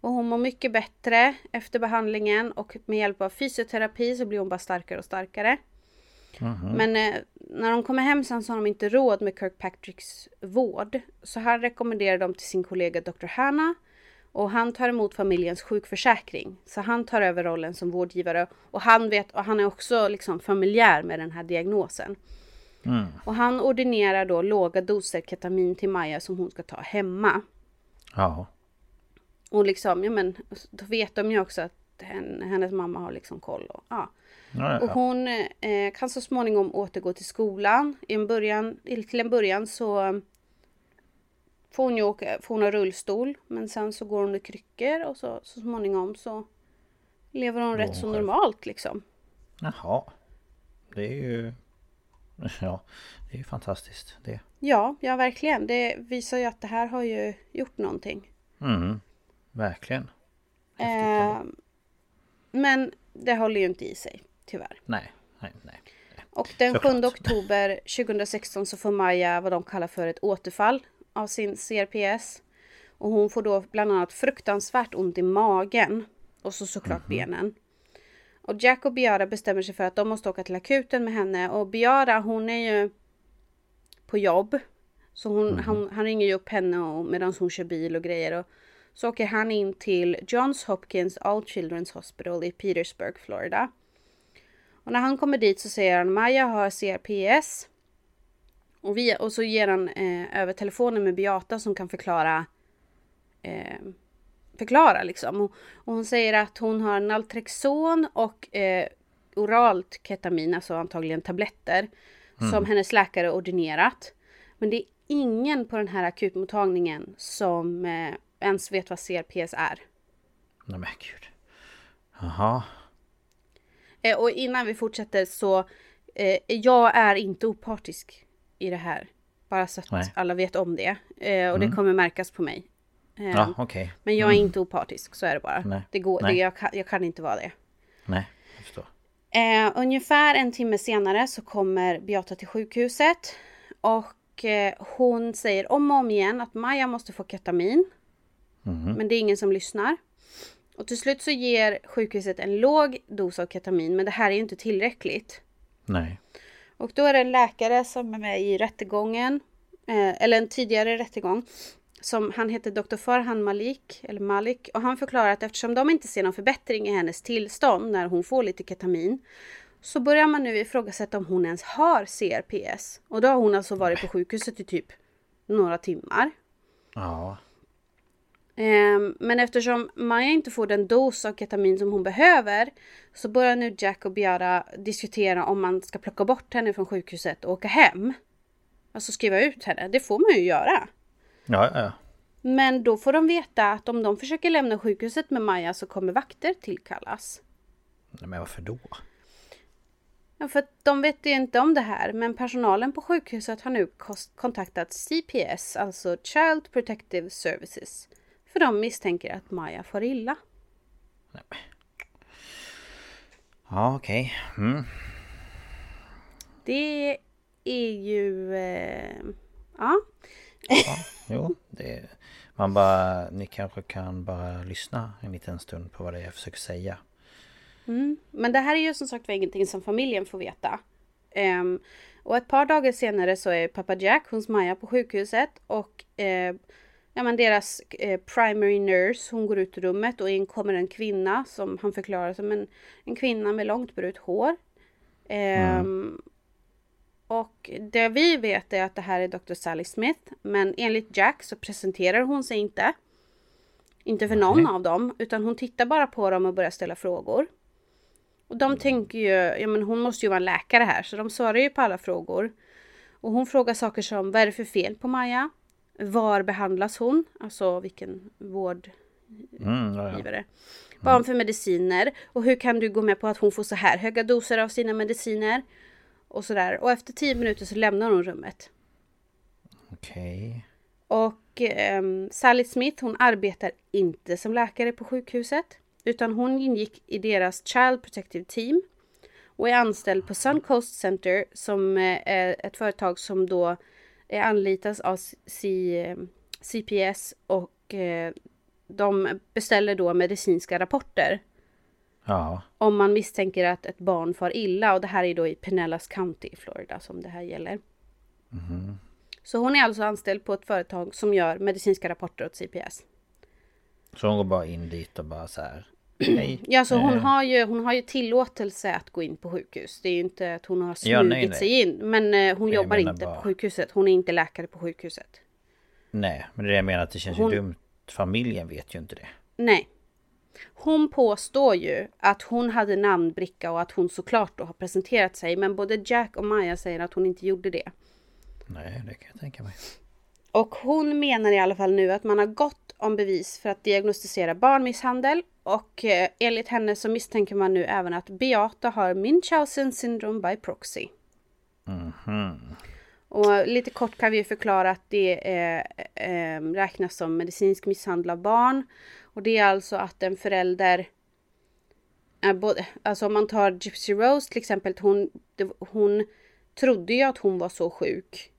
Och hon mår mycket bättre efter behandlingen och med hjälp av fysioterapi så blir hon bara starkare och starkare. Men eh, när de kommer hem sen så har de inte råd med Kirkpatricks vård. Så han rekommenderar dem till sin kollega Dr. Hanna. Och han tar emot familjens sjukförsäkring. Så han tar över rollen som vårdgivare. Och han vet, och han är också liksom familjär med den här diagnosen. Mm. Och han ordinerar då låga doser ketamin till Maja som hon ska ta hemma. Ja. Och liksom, ja men, då vet de ju också att hen, hennes mamma har liksom koll. Och, ja. Ja, och ja. hon eh, kan så småningom återgå till skolan. I en början, till en början så får hon ju åka, får hon ha rullstol. Men sen så går hon i kryckor och så, så småningom så lever hon rätt så normalt liksom. Jaha. Det är ju... Ja, det är ju fantastiskt det. Ja, ja verkligen. Det visar ju att det här har ju gjort någonting. Mm. Verkligen. Eh, men det håller ju inte i sig, tyvärr. Nej, nej, nej. Och den 7 Såklart. oktober 2016 så får Maja vad de kallar för ett återfall av sin CRPS. Och hon får då bland annat fruktansvärt ont i magen. Och så såklart benen. Och Jack och Biara bestämmer sig för att de måste åka till akuten med henne. Och Biara hon är ju på jobb. Så hon, han, han ringer ju upp henne medan hon kör bil och grejer. Och så åker han in till Johns Hopkins All Children's Hospital i Petersburg, Florida. Och när han kommer dit så säger han Maja har CRPS. Och, vi, och så ger han eh, över telefonen med Beata som kan förklara eh, förklara liksom. Och, och, hon säger att hon har Naltrexon och eh, oralt ketamin, alltså antagligen tabletter, mm. som hennes läkare ordinerat. Men det är ingen på den här akutmottagningen som eh, ens vet vad CRPS är. Nej men gud. Jaha. Eh, och innan vi fortsätter så, eh, jag är inte opartisk i det här. Bara så att Nej. alla vet om det. Eh, och mm. det kommer märkas på mig. Eh, ja, okay. Men jag är mm. inte opartisk, så är det bara. Nej. Det går, Det, jag, kan, jag kan inte vara det. Nej, jag förstår. Eh, ungefär en timme senare så kommer Beata till sjukhuset. Och eh, hon säger om och om igen att Maja måste få ketamin. Mm. Men det är ingen som lyssnar. Och till slut så ger sjukhuset en låg dos av ketamin, men det här är ju inte tillräckligt. Nej. Och då är det en läkare som är med i rättegången, eh, eller en tidigare rättegång, som han heter Dr. Farhan Malik, eller Malik, och han förklarar att eftersom de inte ser någon förbättring i hennes tillstånd när hon får lite ketamin, så börjar man nu ifrågasätta om hon ens har CRPS. Och då har hon alltså varit på sjukhuset i typ några timmar. Ja. Ehm, men eftersom Maja inte får den dos av ketamin som hon behöver så börjar nu Jack och Biara diskutera om man ska plocka bort henne från sjukhuset och åka hem. Alltså skriva ut henne. Det får man ju göra. Ja, ja. Men då får de veta att om de försöker lämna sjukhuset med Maja så kommer vakter tillkallas. Men varför då? Ja, för att de vet ju inte om det här, men personalen på sjukhuset har nu kontaktat CPS, alltså Child Protective Services. För de misstänker att Maja får illa. Nej. Ja, okej. Okay. Mm. Det är ju... Eh, ja. ja. Jo, det... Man bara... Ni kanske kan bara lyssna en liten stund på vad det är jag försöker säga. Mm. Men det här är ju som sagt var ingenting som familjen får veta. Um, och ett par dagar senare så är pappa Jack hos Maja på sjukhuset och uh, ja, men deras eh, primary nurse, hon går ut ur rummet och in kommer en kvinna som han förklarar som en, en kvinna med långt brunt hår. Mm. Um, och det vi vet är att det här är Dr. Sally Smith, men enligt Jack så presenterar hon sig inte. Inte för någon av dem, utan hon tittar bara på dem och börjar ställa frågor. Och de tänker ju, ja men hon måste ju vara en läkare här, så de svarar ju på alla frågor. Och hon frågar saker som, vad är det för fel på Maja? Var behandlas hon? Alltså vilken vårdgivare. Mm, ja. Vad för mediciner? Och hur kan du gå med på att hon får så här höga doser av sina mediciner? Och sådär. Och efter tio minuter så lämnar hon rummet. Okej. Okay. Och eh, Sally Smith hon arbetar inte som läkare på sjukhuset. Utan hon ingick i deras Child Protective Team. Och är anställd på Suncoast Center som eh, är ett företag som då anlitas av C, CPS och eh, de beställer då medicinska rapporter. Ja. Om man misstänker att ett barn far illa och det här är då i Pinellas County i Florida som det här gäller. Mm. Så hon är alltså anställd på ett företag som gör medicinska rapporter åt CPS. Så hon går bara in dit och bara så här Nej. Ja, så hon, har ju, hon har ju tillåtelse att gå in på sjukhus. Det är ju inte att hon har smugit ja, nej, nej. sig in. Men eh, hon nej, jobbar inte bara... på sjukhuset. Hon är inte läkare på sjukhuset. Nej, men det är det jag menar att det känns hon... ju dumt. Familjen vet ju inte det. Nej. Hon påstår ju att hon hade namnbricka och att hon såklart då har presenterat sig. Men både Jack och Maja säger att hon inte gjorde det. Nej, det kan jag tänka mig. Och hon menar i alla fall nu att man har gott om bevis för att diagnostisera barnmisshandel och eh, enligt henne så misstänker man nu även att Beata har Munchausen syndrom by proxy. Mm -hmm. Och lite kort kan vi förklara att det är, eh, räknas som medicinsk misshandel av barn. Och det är alltså att en förälder är både, alltså om man tar Gypsy Rose till exempel, hon, hon trodde ju att hon var så sjuk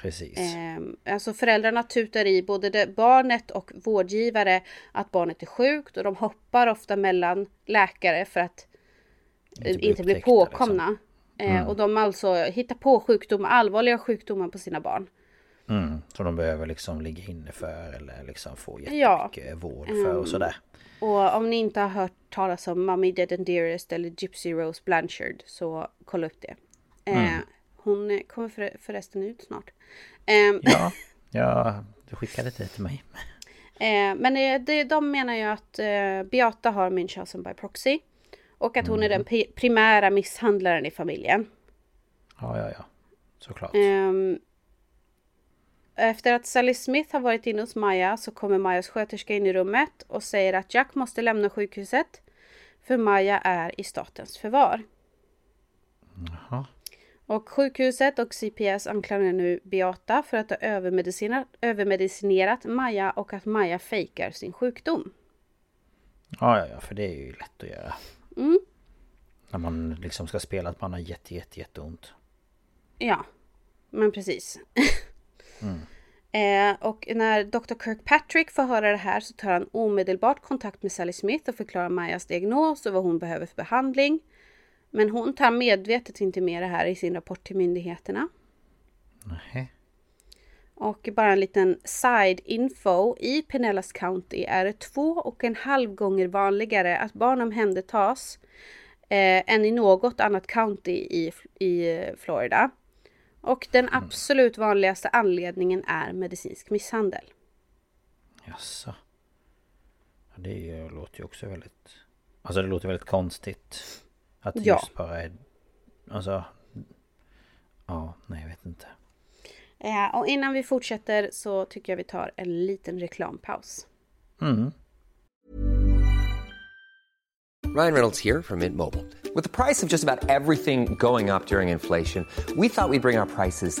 Precis. Eh, alltså föräldrarna tutar i både barnet och vårdgivare att barnet är sjukt och de hoppar ofta mellan läkare för att Inte inte, bli inte bli upptäckta, påkomna. liksom. Eh, och de alltså hittar på sjukdomar, allvarliga sjukdomar på sina barn. Mm, som de behöver liksom ligga inne för eller liksom få Ja. jättemycket vård för och sådär. Och om ni inte har hört talas om Mummy Dead and Dearest eller Gypsy Rose Blanchard så kolla upp det. Eh, hon kommer för, förresten ut snart. Eh, Ja, ja, du skickade det till mig. eh, men det, de menar ju att eh, Beata har Munchausen by proxy. Och att hon är den pri- primära misshandlaren i familjen. Ja, ja, ja. Såklart. Ehm, efter att Sally Smith har varit inne hos Maja så kommer Majas sköterska in i rummet och säger att Jack måste lämna sjukhuset. För Maja är i statens förvar. Och sjukhuset och CPS anklagar nu Beata för att ha övermedicinerat, övermedicinerat Maja och att Maja fejkar sin sjukdom. Ja, ja, ja, för det är ju lätt att göra. Mm. När man liksom ska spela att man har jätte, jätte, jätteont. Ja, men precis. eh, och när Dr. Kirkpatrick får höra det här så tar han omedelbart kontakt med Sally Smith och förklarar Majas diagnos och vad hon behöver för behandling. Men hon tar medvetet inte med det här i sin rapport till myndigheterna. Nej. Och bara en liten side info. I Pinellas County är det två och en halv gånger vanligare att barn omhändertas eh, än i något annat county i, i Florida. Och den absolut vanligaste anledningen är medicinsk misshandel. Jaså. Ja, det låter ju också väldigt... Alltså det låter väldigt konstigt. Att det Ja. just bara är... Alltså... Ja, nej jag vet inte. Eh, och innan vi fortsätter så tycker jag vi tar en liten reklampaus. Mm. Ryan Reynolds here from Mint Mobile. With the price of just about everything going up during inflation, we thought we'd bring our prices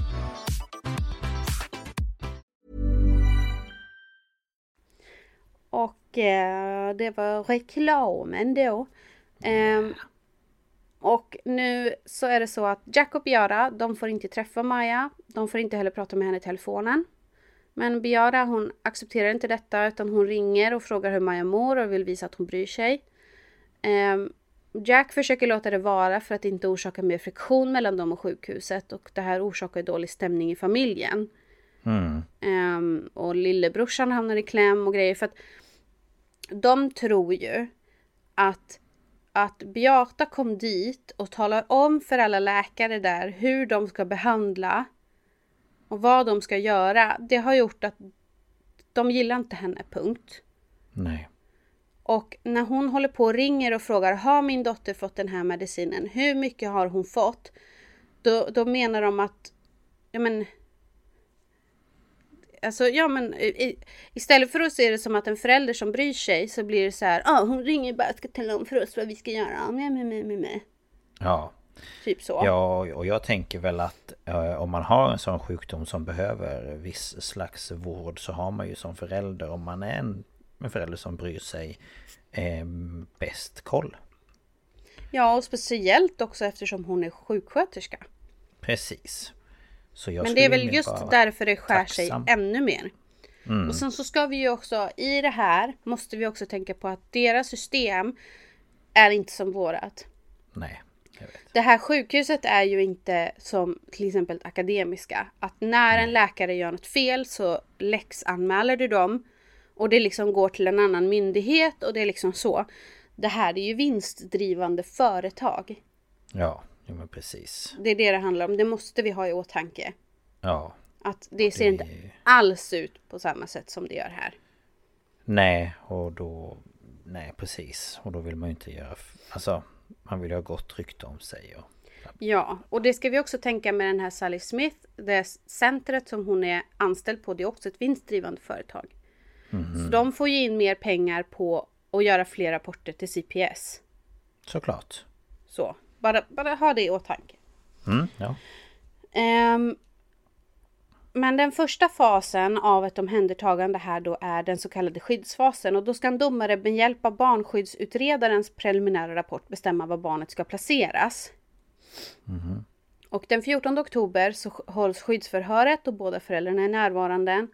Det var reklamen då. Ehm, och nu så är det så att Jack och Biara, de får inte träffa Maja. De får inte heller prata med henne i telefonen. Men Biara hon accepterar inte detta utan hon ringer och frågar hur Maja mår och vill visa att hon bryr sig. Ehm, Jack försöker låta det vara för att inte orsaka mer friktion mellan dem och sjukhuset och det här orsakar dålig stämning i familjen. Mm. Ehm, och lillebrorsan hamnar i kläm och grejer för att de tror ju att, att Beata kom dit och talar om för alla läkare där hur de ska behandla och vad de ska göra. Det har gjort att de gillar inte henne, punkt. Nej. Och när hon håller på och ringer och frågar har min dotter fått den här medicinen? Hur mycket har hon fått? Då, då menar de att ja men Alltså ja men i, istället för att se det som att en förälder som bryr sig så blir det så här, ah, hon ringer bara ska tala om för oss vad vi ska göra. Med, med, med, med. Ja. Typ så. Ja, och jag tänker väl att eh, om man har en sån sjukdom som behöver viss slags vård så har man ju som förälder, om man är en, en förälder som bryr sig, eh, bäst koll. Ja och speciellt också eftersom hon är sjuksköterska. Precis. Men det är väl just därför det skär tacksam. sig ännu mer. Och sen så ska vi ju också, i det här måste vi också tänka på att deras system är inte som vårat. Nej, jag vet. Det här sjukhuset är ju inte som till exempel akademiska. Att när en läkare gör något fel så läxanmäler du dem. Och det liksom går till en annan myndighet och det är liksom så. det här är ju vinstdrivande företag. Ja, ja men precis. Det är det det handlar om. Det måste vi ha i åtanke. Ja. Att det ser Det- inte alls ut på samma sätt som det gör här. Nej, och då... Nej, precis. Och då vill man ju inte göra... Alltså, man vill ju ha gott rykte om sig och... Ja, och det ska vi också tänka med den här Sally Smith. Det centret som hon är anställd på, det är också ett vinstdrivande företag. Så de får ju in mer pengar på att göra fler rapporter till CPS. Såklart. Så, bara, bara ha det i åtanke. Mm, ja. Ehm, men den första fasen av ett omhändertagande här då är den så kallade skyddsfasen och då ska en domare med hjälp av barnskyddsutredarens preliminära rapport bestämma var barnet ska placeras. Och den 14 oktober så hålls skyddsförhöret och båda föräldrarna är närvarande,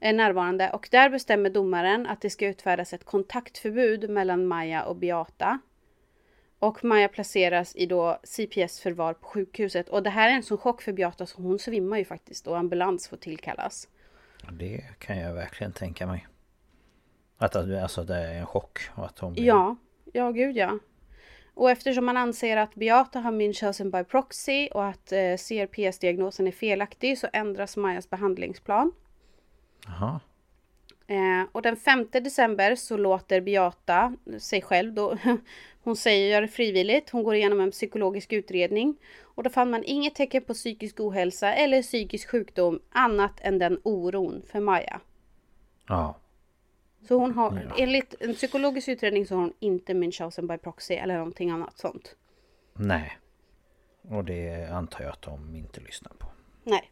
är närvarande och där bestämmer domaren att det ska utfärdas ett kontaktförbud mellan Maja och Beata. Och Maja placeras i då CPS förvar på sjukhuset. Och det här är en sån chock för Beata så hon svimmar ju faktiskt och ambulans får tillkallas. Det kan jag verkligen tänka mig. Att alltså, det är en chock och att hon blir... Ja, ja gud ja. Och eftersom man anser att Beata har Munchausen by proxy och att eh, CRPS-diagnosen är felaktig så ändras Majas behandlingsplan. Jaha. Eh, och den 5 december så låter Beata sig själv då, hon säger det frivilligt, hon går igenom en psykologisk utredning och då fann man inget tecken på psykisk ohälsa eller psykisk sjukdom annat än den oron för Maja. Ja. Så hon har, enligt en psykologisk utredning så har hon inte Munchausen by proxy eller någonting annat sånt. Nej. Och det antar jag att de inte lyssnar på. Nej.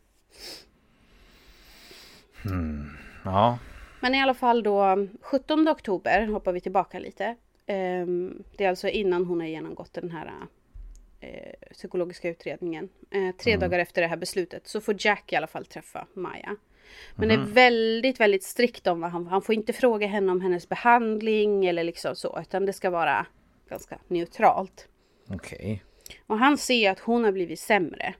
Ja. Men i alla fall då 17 oktober hoppar vi tillbaka lite. Ehm, Det är alltså innan hon har genomgått den här eh, psykologiska utredningen. Eh, Tre dagar efter det här beslutet så får Jack i alla fall träffa Maja. Men är väldigt, väldigt strikt om vad han, han får inte fråga henne om hennes behandling eller liksom så, utan det ska vara ganska neutralt. Okej. Och han ser att hon har blivit sämre.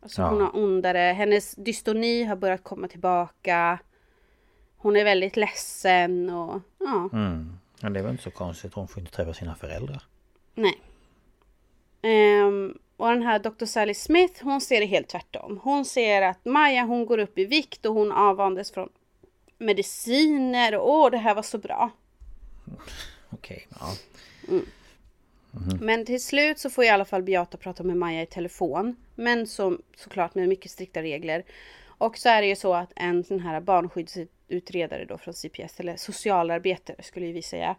Alltså Ja. hon har ondare, hennes dystoni har börjat komma tillbaka. Hon är väldigt ledsen och ja, Mm. Men det är väl inte så konstigt. Hon får inte träffa sina föräldrar. nej. Ehm, och den här Dr. Sally Smith, hon ser det helt tvärtom. Hon ser att Maja, hon går upp i vikt och hon avvandes från mediciner och åh, det här var så bra. Okej, ja. Men till slut så får i alla fall Beata prata med Maja i telefon. Men som, såklart med mycket strikta regler. Och så är det ju så att en sån här barnskyddsutredare då från CPS, eller socialarbetare skulle vi säga.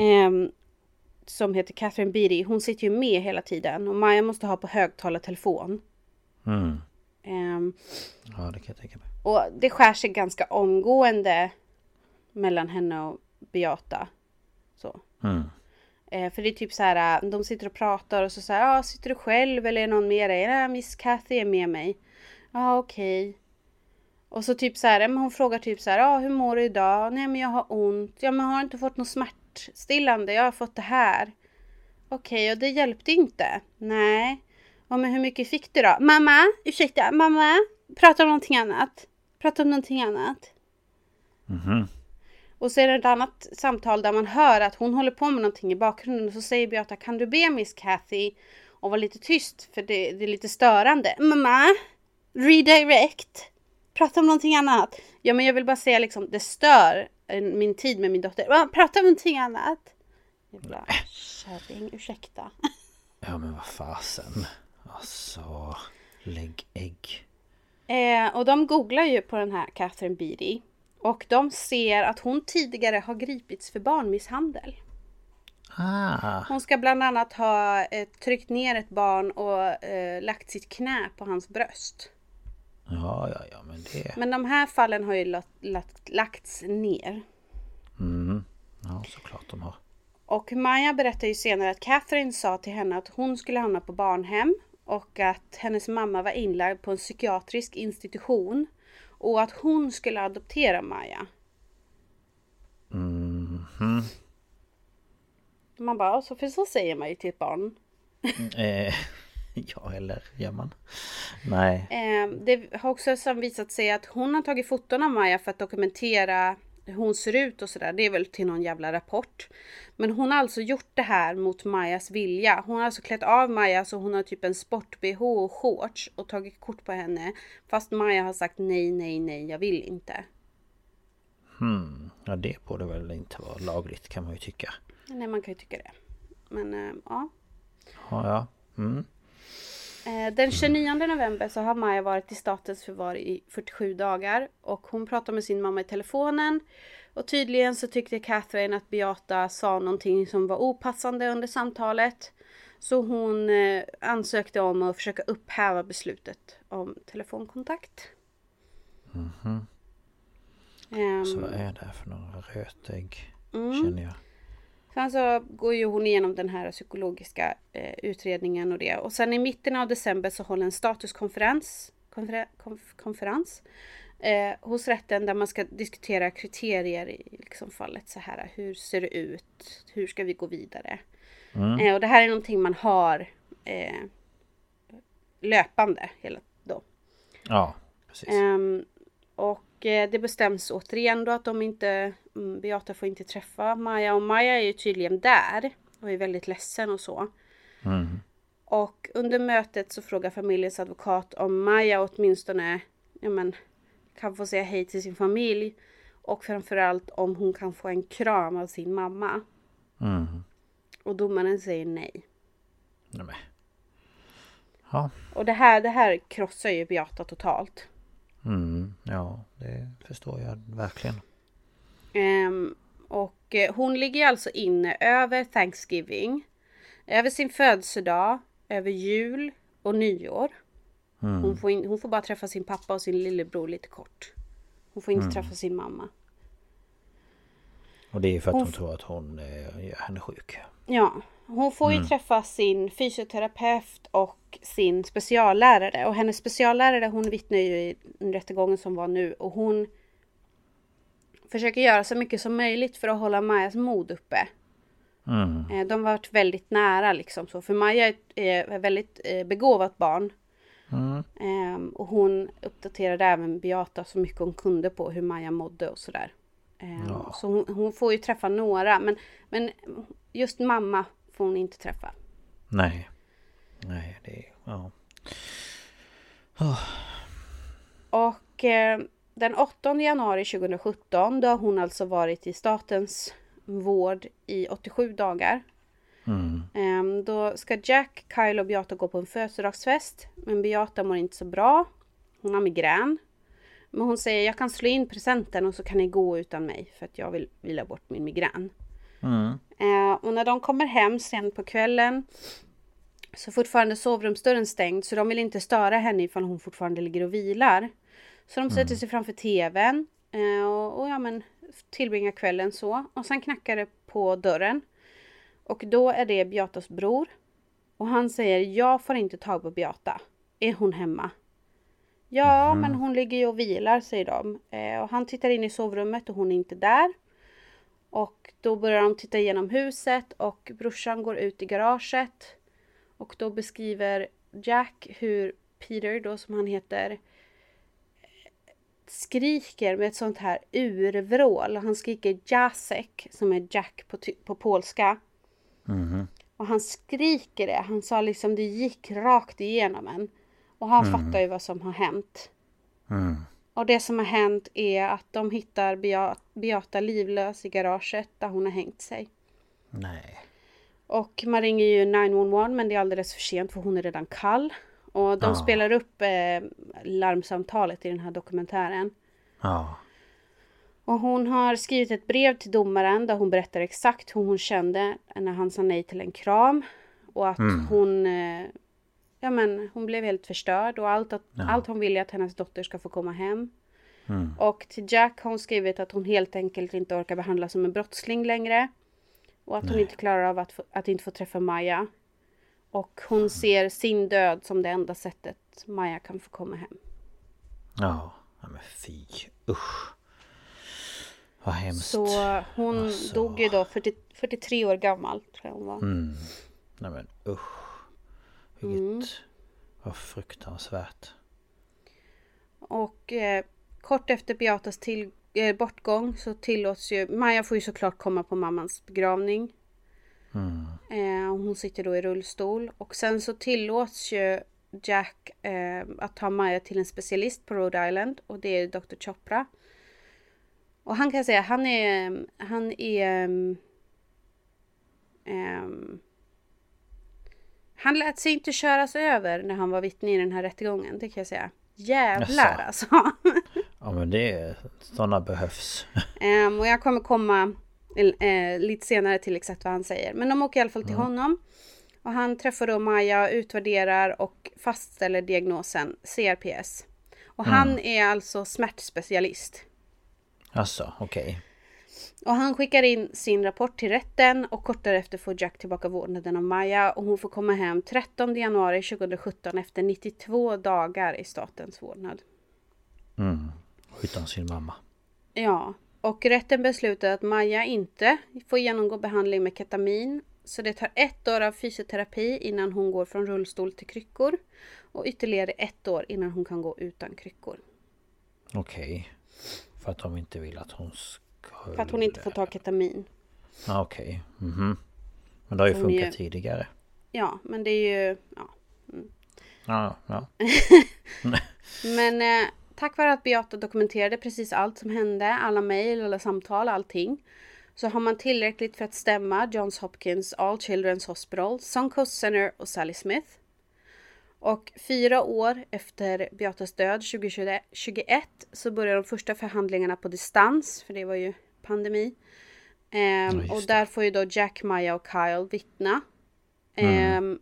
ehm, som heter Catherine Beatty, hon sitter ju med hela tiden. Och Maja måste ha på högtalartelefon. Mm. Ehm, Ja, det kan jag tänka mig. och det skär sig ganska omgående mellan henne och Beata. Så. Mm. Eh, för det är typ så här, äh, de sitter och pratar och så här, ah, sitter du själv eller är någon med dig? Nej, Miss Kathy är med mig. Ja, ah, okej. Och så typ så här, men hon frågar typ så här, ah, hur mår du idag? Nej, men jag har ont. Ja, men har du inte fått något smärtstillande? Jag har fått det här. Okej, och det hjälpte inte? Nej. Ja, men hur mycket fick du då? Mamma, ursäkta, mamma, prata om någonting annat. Prata om någonting annat. Mhm. Och så är det ett annat samtal där man hör att hon håller på med någonting i bakgrunden och så säger Beata kan du be Miss Kathy och vara lite tyst för det, det är lite störande. Mamma! Redirect! Prata om någonting annat. Ja men jag vill bara säga liksom det stör min tid med min dotter. Va, Prata om någonting annat. Jävla kärring, ursäkta. Ja, men vad fasen. Alltså... Lägg ägg. Eh, och de googlar ju på den här Catherine Beatty. Och de ser att hon tidigare har gripits för barnmisshandel. Ah. Hon ska bland annat ha eh, tryckt ner ett barn och eh, lagt sitt knä på hans bröst. Ja, ja, ja, men det... Men de här fallen har ju lagt, lagt, lagts ner. Mm. Ja, såklart de har. Och Maja berättar ju senare att Catherine sa till henne att hon skulle hamna på barnhem och att hennes mamma var inlagd på en psykiatrisk institution och att hon skulle adoptera Maja. Mhm. Man bara, så för så säger man ju till ett barn. Ja, eller gör man? Nej. Eh, det har också visat sig att hon har tagit foton av Maja för att dokumentera hur hon ser ut och sådär. Det är väl till någon jävla rapport. Men hon har alltså gjort det här mot Majas vilja. Hon har alltså klätt av Maja så hon har typ en sport-bh och shorts och tagit kort på henne. Fast Maja har sagt nej, nej, nej, jag vill inte. Hmm. Ja det borde väl inte vara lagligt kan man ju tycka. Nej man kan ju tycka det. Men äh, ja. Ja, ja. Mm. Eh, den 29 november så har Maja varit i statens förvar i 47 dagar och hon pratar med sin mamma i telefonen. Och tydligen så tyckte Catherine att Beata sa någonting som var opassande under samtalet. Så hon eh, ansökte om att försöka upphäva beslutet om telefonkontakt. Mm -hmm. um, så vad är det för några rötägg? Mm. Känner jag. Sen så går ju hon igenom den här psykologiska eh, utredningen och det. Och sen i mitten av december så håller en statuskonferens konfer konf konferens eh, hos rätten där man ska diskutera kriterier i liksom, fallet så här. Hur ser det ut? Hur ska vi gå vidare? Mm. Eh, och det här är någonting man har eh, löpande hela då. Ja, precis. Ehm, och eh, det bestäms återigen då att de inte Beata får inte träffa Maja och Maja är ju tydligen där och är väldigt ledsen och så. Mm. Och under mötet så frågar familjens advokat om Maja åtminstone ja men, kan få säga hej till sin familj. Och framförallt om hon kan få en kram av sin mamma. Mm. Och domaren säger nej. nej ja. Och det här, det här krossar ju Beata totalt. Mm, ja, det förstår jag verkligen. Um, och eh, hon ligger alltså inne över Thanksgiving, över sin födelsedag, över jul och nyår. Mm. Hon, får in, hon får bara träffa sin pappa och sin lillebror lite kort. Hon får inte mm. träffa sin mamma. Och det är för att hon, hon tror att hon eh, gör henne sjuk. Ja, hon får mm. ju träffa sin fysioterapeut och sin speciallärare. Och hennes speciallärare hon vittnar ju i rättegången som var nu. Och hon försöker göra så mycket som möjligt för att hålla Majas mod uppe. Mm. Eh, de har varit väldigt nära liksom så. För Maja är ett väldigt eh, begåvat barn. Mm. Ehm, och hon uppdaterade även Beata så mycket hon kunde på hur Maja mådde och sådär. Ehm, ja. Så hon, hon, får ju träffa några. Men, men just mamma får hon inte träffa. Nej. Nej, det är... Ja. Oh. Och eh, den 8 januari 2017 då har hon alltså varit i statens vård i 87 dagar. Mm. Um, då ska Jack, Kyle och Beata gå på en födelsedagsfest. Men Beata mår inte så bra. Hon har migrän. Men hon säger jag kan slå in presenten och så kan ni gå utan mig för att jag vill vila bort min migrän. Mm. Uh, och när de kommer hem sen på kvällen så fortfarande sovrumsdörren stängd så de vill inte störa henne ifall hon fortfarande ligger och vilar. Så de sätter mm. sig framför tvn eh, och, och ja, men, tillbringar kvällen så. Och sen knackar det på dörren. Och då är det Beatas bror. Och han säger, jag får inte tag på Beata. Är hon hemma? Ja, mm. men hon ligger ju och vilar, säger de. Eh, och han tittar in i sovrummet och hon är inte där. Och då börjar de titta igenom huset och brorsan går ut i garaget. Och då beskriver Jack hur Peter då som han heter skriker med ett sånt här urvrål. Han skriker Jacek som är Jack på, på polska. Mm. Och han skriker det. Han sa liksom det gick rakt igenom en. Och han mm. fattar ju vad som har hänt. Mm. Och det som har hänt är att de hittar Beata, livlös i garaget där hon har hängt sig. Nej. Och man ringer ju 911 men det är alldeles för sent för hon är redan kall. Och de ja. spelar upp eh, larmsamtalet i den här dokumentären. Ja. Och hon har skrivit ett brev till domaren där hon berättar exakt hur hon kände när han sa nej till en kram. Och att mm. hon, eh, ja men hon blev helt förstörd och allt, att, ja. allt hon vill är att hennes dotter ska få komma hem. Mm. Och till Jack har hon skrivit att hon helt enkelt inte orkar behandlas som en brottsling längre. Och att nej. hon inte klarar av att, att inte få träffa Maja. Och hon ser sin död som det enda sättet Maja kan få komma hem. Ja, men fy. Usch. Vad hemskt. Så hon alltså... dog ju då 40, 43 år gammal tror jag hon var. Mm. Nej men usch. Vilket mm. var fruktansvärt. Och eh, kort efter Beatas till, eh, bortgång så tillåts ju... Maja får ju såklart komma på mammans begravning. Eh, hon sitter då i rullstol. Och sen så tillåts ju Jack eh, att ta Maja till en specialist på Rhode Island. Och det är Dr. Chopra. Och han kan säga, han är... Han är... Um, um, han lät sig inte köras över när han var vittne i den här rättegången, det kan jag säga. Jävlar Jaså. alltså. Ja men det... Sådana behövs. Ehm, och jag kommer komma eh, lite senare till exakt vad han säger. Men de åker i alla fall till honom. Och han träffar då Maja, utvärderar och fastställer diagnosen CRPS. Och han är alltså smärtspecialist. Alltså, okej. Och han skickar in sin rapport till rätten och kort därefter får Jack tillbaka vårdnaden av Maja och hon får komma hem 13 januari 2017 efter 92 dagar i statens vårdnad. Utan sin mamma. Ja, och rätten beslutar att Maja inte får genomgå behandling med ketamin. Så det tar ett år av fysioterapi innan hon går från rullstol till kryckor. Och ytterligare ett år innan hon kan gå utan kryckor. Okej. För att de inte vill att hon ska... För att hon inte får ta ketamin. Ja, Okej. Mhm. Men det har ju Hon funkat är- tidigare. Ja, men det är ju... Ja. Ja, ja. Men eh, tack vare att Beata dokumenterade precis allt som hände, alla mejl, alla samtal, allting. Så har man tillräckligt för att stämma Johns Hopkins All Children's Hospital, Suncoast Center och Sally Smith. Och fyra år efter Beatas död 2021 så börjar de första förhandlingarna på distans, för det var ju pandemi. Ehm, just och där får ju då Jack, Maja och Kyle vittna. Ehm,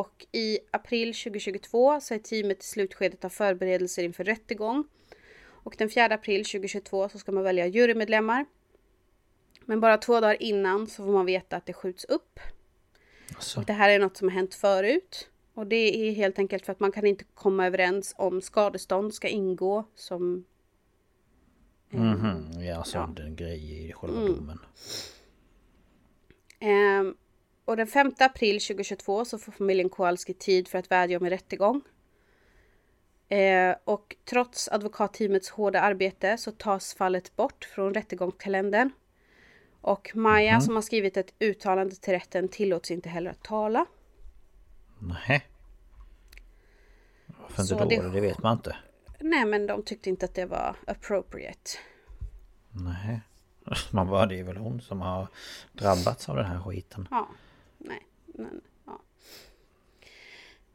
och i april 2022 så är teamet i slutskedet av förberedelser inför rättegång. Och den 4 april 2022 så ska man välja jurymedlemmar. Men bara två dagar innan så får man veta att det skjuts upp. Alltså, Det här är något som har hänt förut. Och det är helt enkelt för att man kan inte komma överens om skadestånd ska ingå som... mhm. Ja, alltså ja. Mm. den grej i själva domen. Ehm, och den 5 april 2022 så får familjen Kowalski tid för att vädja om en rättegång. Eh, och trots advokatteamets hårda arbete så tas fallet bort från rättegångskalendern. Och Maja som har skrivit ett uttalande till rätten tillåts inte heller att tala. Nej. Varför inte Så då? det- Det... vet man inte. Nej men de tyckte inte att det var appropriate. Nej. Man bara, det är väl hon som har drabbats av den här skiten. Ja. Men, ja.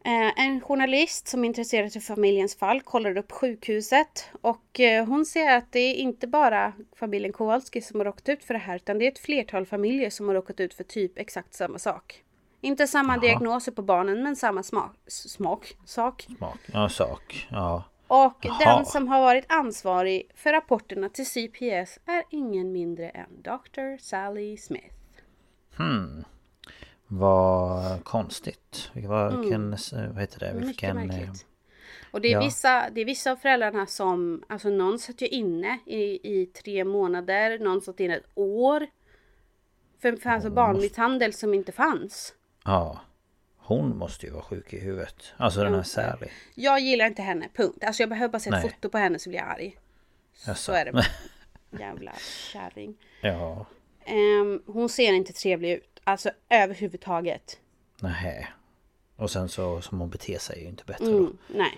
Eh, En journalist som intresserar sig för familjens fall kollar upp sjukhuset och eh, hon ser att det är inte bara familjen Kowalski som har råkat ut för det här utan det är ett flertal familjer som har råkat ut för typ exakt samma sak. Inte samma Jaha. diagnoser på barnen men samma smak, smak, sak. Smak. Ja, sak. Ja. Och Jaha. den som har varit ansvarig för rapporterna till CPS är ingen mindre än Dr. Sally Smith. Vad konstigt. Vilken, vad, vilken, vad heter det? Mm. Mycket Vilken... eh, märkligt. Och det är, ja. vissa, det är vissa av föräldrarna som, alltså någon satt ju inne i, i tre månader, någon satt inne ett år. För, för alltså barnmisshandel som inte fanns. Ja. Hon måste ju vara sjuk i huvudet. Alltså den här Sally. Jag gillar inte henne, punkt. Alltså jag behöver bara se ett Nej. foto på henne så blir jag arg. Jaså. Så är det. Jävla kärring. Ja. Ehm, hon ser inte trevlig ut. Alltså överhuvudtaget. Nej. Och sen så som hon beter sig är ju inte bättre då. Mm, nej.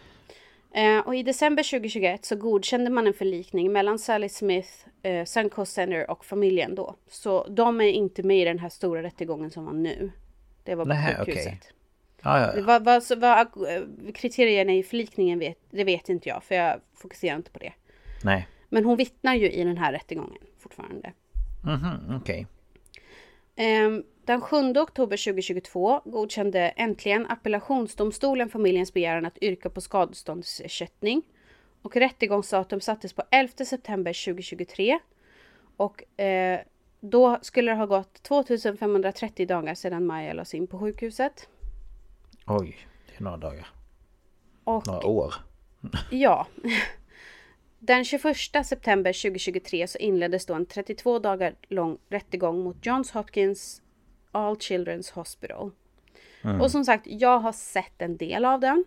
Eh, och i december 2021 så godkände man en förlikning mellan Sally Smith, eh, Suncoast Center och familjen då. Så de är inte med i den här stora rättegången som var nu. Det var på Nej, sjukhuset. ja, ja. var, vad, så- vad eh, kriterierna i förlikningen vet, det vet inte jag för jag fokuserar inte på det. Nej. Men hon vittnar ju i den här rättegången fortfarande. Mhm, okej. Ehm, Den 7 oktober 2022 godkände äntligen appellationsdomstolen familjens begäran att yrka på skadeståndsersättning. Och rättegångsdatum sattes på 11 september 2023. Och eh, då skulle det ha gått 2530 dagar sedan Maja lades in på sjukhuset. Oj, det är några dagar. Och Några år. Ja. Den 21 september 2023 så inleddes då en 32 dagar lång rättegång mot Johns Hopkins All Children's Hospital. Och som sagt, jag har sett en del av den.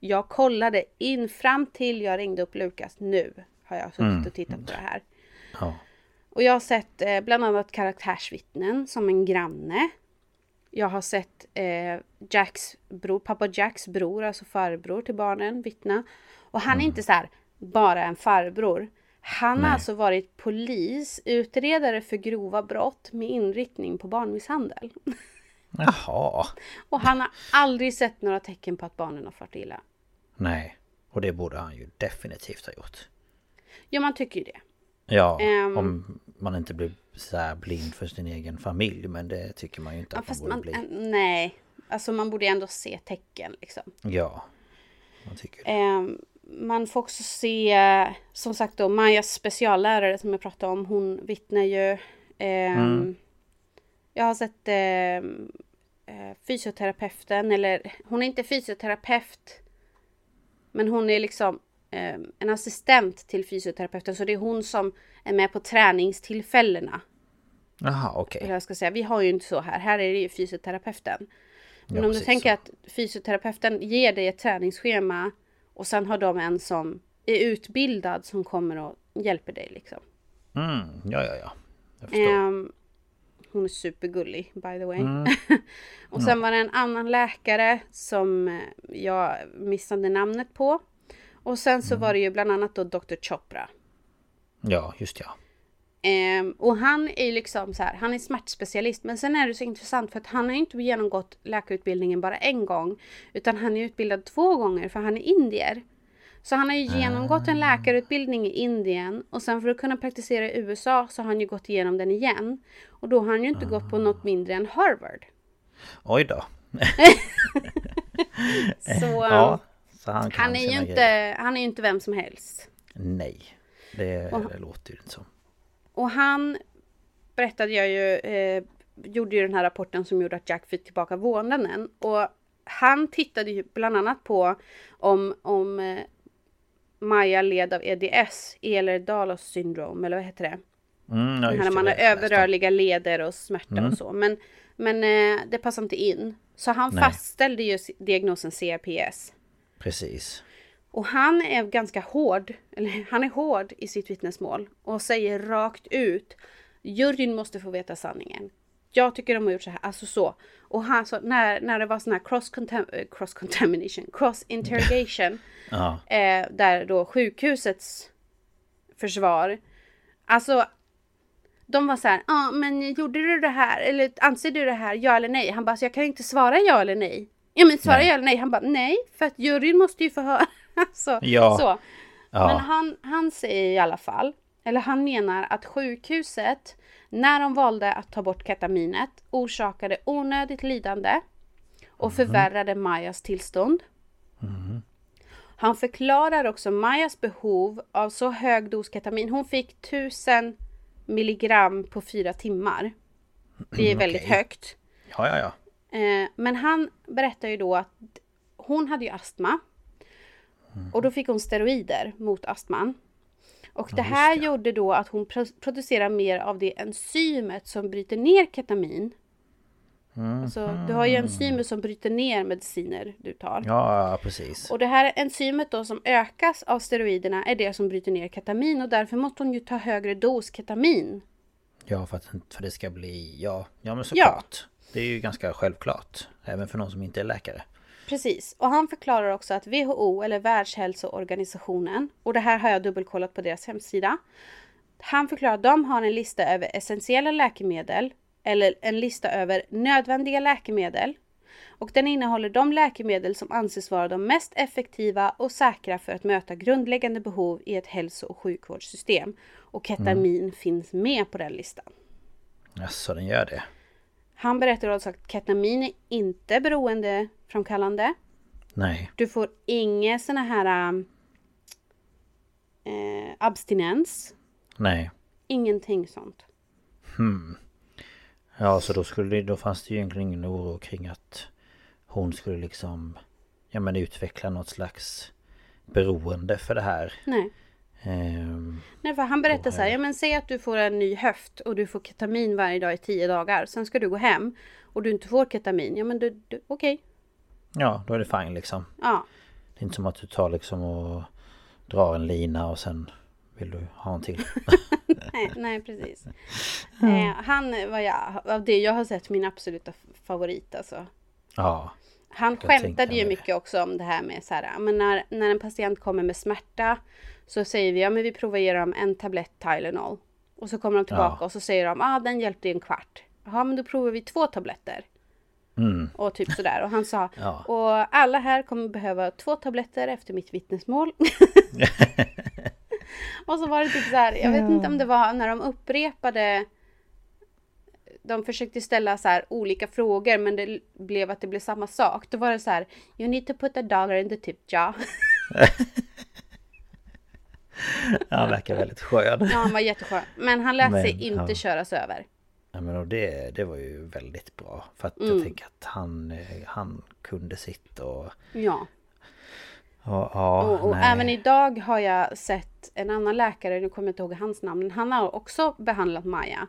jag kollade in fram till jag ringde upp Lukas. Nu har jag suttit Mm. och tittat på det här. Ja. Och jag har sett eh, bland annat karaktärsvittnen som en granne. Jag har sett eh, Jacks bror, pappa Jacks bror, alltså farbror till barnen, vittna. Och han är inte så här bara en farbror. Han har Nej. alltså varit polis, utredare för grova brott med inriktning på barnmisshandel. Jaha. Och han har aldrig sett några tecken på att barnen har farit illa. Nej. Och det borde han ju definitivt ha gjort. Ja, man tycker ju det. Ja, Ehm. om man inte blir så blind för sin egen familj. Men det tycker man ju inte Ja, att man borde man, bli. nej, alltså man borde ändå se tecken liksom. Ja. Man tycker det. Ehm, man får också se, som sagt då, Majas speciallärare som jag pratade om, hon vittnar ju. Ehm, Jag har sett ehm, eh, fysioterapeuten, eller hon är inte fysioterapeut. Men hon är liksom ehm, en assistent till fysioterapeuten, så det är hon som är med på träningstillfällena. Jaha, okej. Eller jag ska säga, vi har ju inte så här, här är det ju fysioterapeuten. Men Ja, om du tänker så. att fysioterapeuten ger dig ett träningsschema och sen har de en som är utbildad som kommer och hjälper dig liksom. Mm, ja, ja, ja. Jag förstår. Ehm, hon är supergullig by the way. Mm. och sen var det en annan läkare som eh, jag missade namnet på. Och sen Mm. så var det ju bland annat då Dr. Chopra. Ja, just ja. Ehm, och han är liksom så här, han är smärtspecialist. Men sen är det så intressant för att han har inte genomgått läkarutbildningen bara en gång. Utan han är utbildad två gånger för han är indier. Så han har ju genomgått en läkarutbildning i Indien och sen för att kunna praktisera i USA så har han ju gått igenom den igen. Och då har han ju inte gått på något mindre än Harvard. Oj då. Så Ja, ehm, så han kan han, är ju inte, grejer. han är ju inte vem som helst. Nej. Det, Och- det låter ju inte så. Och han berättade jag ju, eh, gjorde ju den här rapporten som gjorde att Jack fick tillbaka vårdnaden. Och han tittade ju bland annat på om, om eh, Maja led av EDS, Ehlers-Danlos syndrom, eller vad heter det? Mm, ja, när man har överrörliga leder och smärta Mm. och så. Men, men eh, det passar inte in. Så han Nej. fastställde ju diagnosen CRPS. Precis. Och han är ganska hård, eller han är hård i sitt vittnesmål och säger rakt ut Juryn måste få veta sanningen. Jag tycker de har gjort så här, alltså så. Och han så när, när det var sån här cross, contam- eh, cross contamination, cross interrogation, Ja. eh, där då sjukhusets försvar, alltså de var så här, ja ah, men gjorde du det här eller anser du det här, ja eller nej? Han bara, så jag kan inte svara ja eller nej. Ja men svara Nej. ja eller nej. Han bara, nej för att juryn måste ju få höra. så, Ja. så. Ja. Men han, han säger i alla fall, eller han menar att sjukhuset, när de valde att ta bort ketaminet, orsakade onödigt lidande och Mhm. förvärrade Majas tillstånd. Han förklarar också Majas behov av så hög dos ketamin. Hon fick 1000 milligram på fyra timmar. Det är väldigt okej. högt. Ja, ja, ja. Eh, men han berättar ju då att hon hade ju astma. Och då fick hon steroider mot astman. Och det här gjorde då att hon pro- producerar mer av det enzymet som bryter ner ketamin. Alltså, du har ju enzymer som bryter ner mediciner du tar. Ja, ja, precis. Och det här enzymet då som ökas av steroiderna är det som bryter ner ketamin och därför måste hon ju ta högre dos ketamin. Ja, för att för det ska bli... Ja, ja men såklart. Det är ju ganska självklart. Även för någon som inte är läkare. Precis, och han förklarar också att WHO eller Världshälsoorganisationen, och det här har jag dubbelkollat på deras hemsida. Han förklarar att de har en lista över essentiella läkemedel eller en lista över nödvändiga läkemedel. Och den innehåller de läkemedel som anses vara de mest effektiva och säkra för att möta grundläggande behov i ett hälso och sjukvårdssystem. Och ketamin finns med på den listan. Jaså, den gör det? Han berättar också att ketamin är inte beroendeframkallande. Nej. Du får inga såna här eh, abstinens. Nej. Ingenting sånt. Ja, så då skulle det, då fanns det ju egentligen ingen oro kring att hon skulle liksom ja men utveckla något slags beroende för det här. Nej. Ehm, Nej, för han berättar så här, ja men säg att du får en ny höft och du får ketamin varje dag i tio dagar. Sen ska du gå hem och du inte får ketamin. Ja men du, du okej. ja, då är det fine liksom. Ja. Det är inte som att du tar liksom och drar en lina och sen vill du ha en till. nej, nej, precis. Eh, han var jag, av det jag har sett min absoluta favorit alltså. Ja. Han skämtade ju mycket också om det här med så här, men när, när en patient kommer med smärta så säger vi, ja men vi provar ge dem en tablett Tylenol. Och så kommer de tillbaka Ja. och så säger de, ja ah, den hjälpte i en kvart. Ja men då provar vi två tabletter. Mm. Och typ sådär. Och han sa, Ja. och alla här kommer behöva två tabletter efter mitt vittnesmål. och så var det typ så här, jag vet inte om det var när de upprepade de försökte ställa så här olika frågor men det blev att det blev samma sak. Då var det så här You need to put a dollar in the tip jar. Han verkar väldigt skön. Ja, han var jätteskön. Men han lät Men, sig inte ja. köras över. Ja, men och det, det var ju väldigt bra. För att Mm. jag tänker att han, eh, han kunde sitt och... Ja. och ja, Och, och även idag har jag sett en annan läkare, nu kommer jag inte ihåg hans namn, men han har också behandlat Maja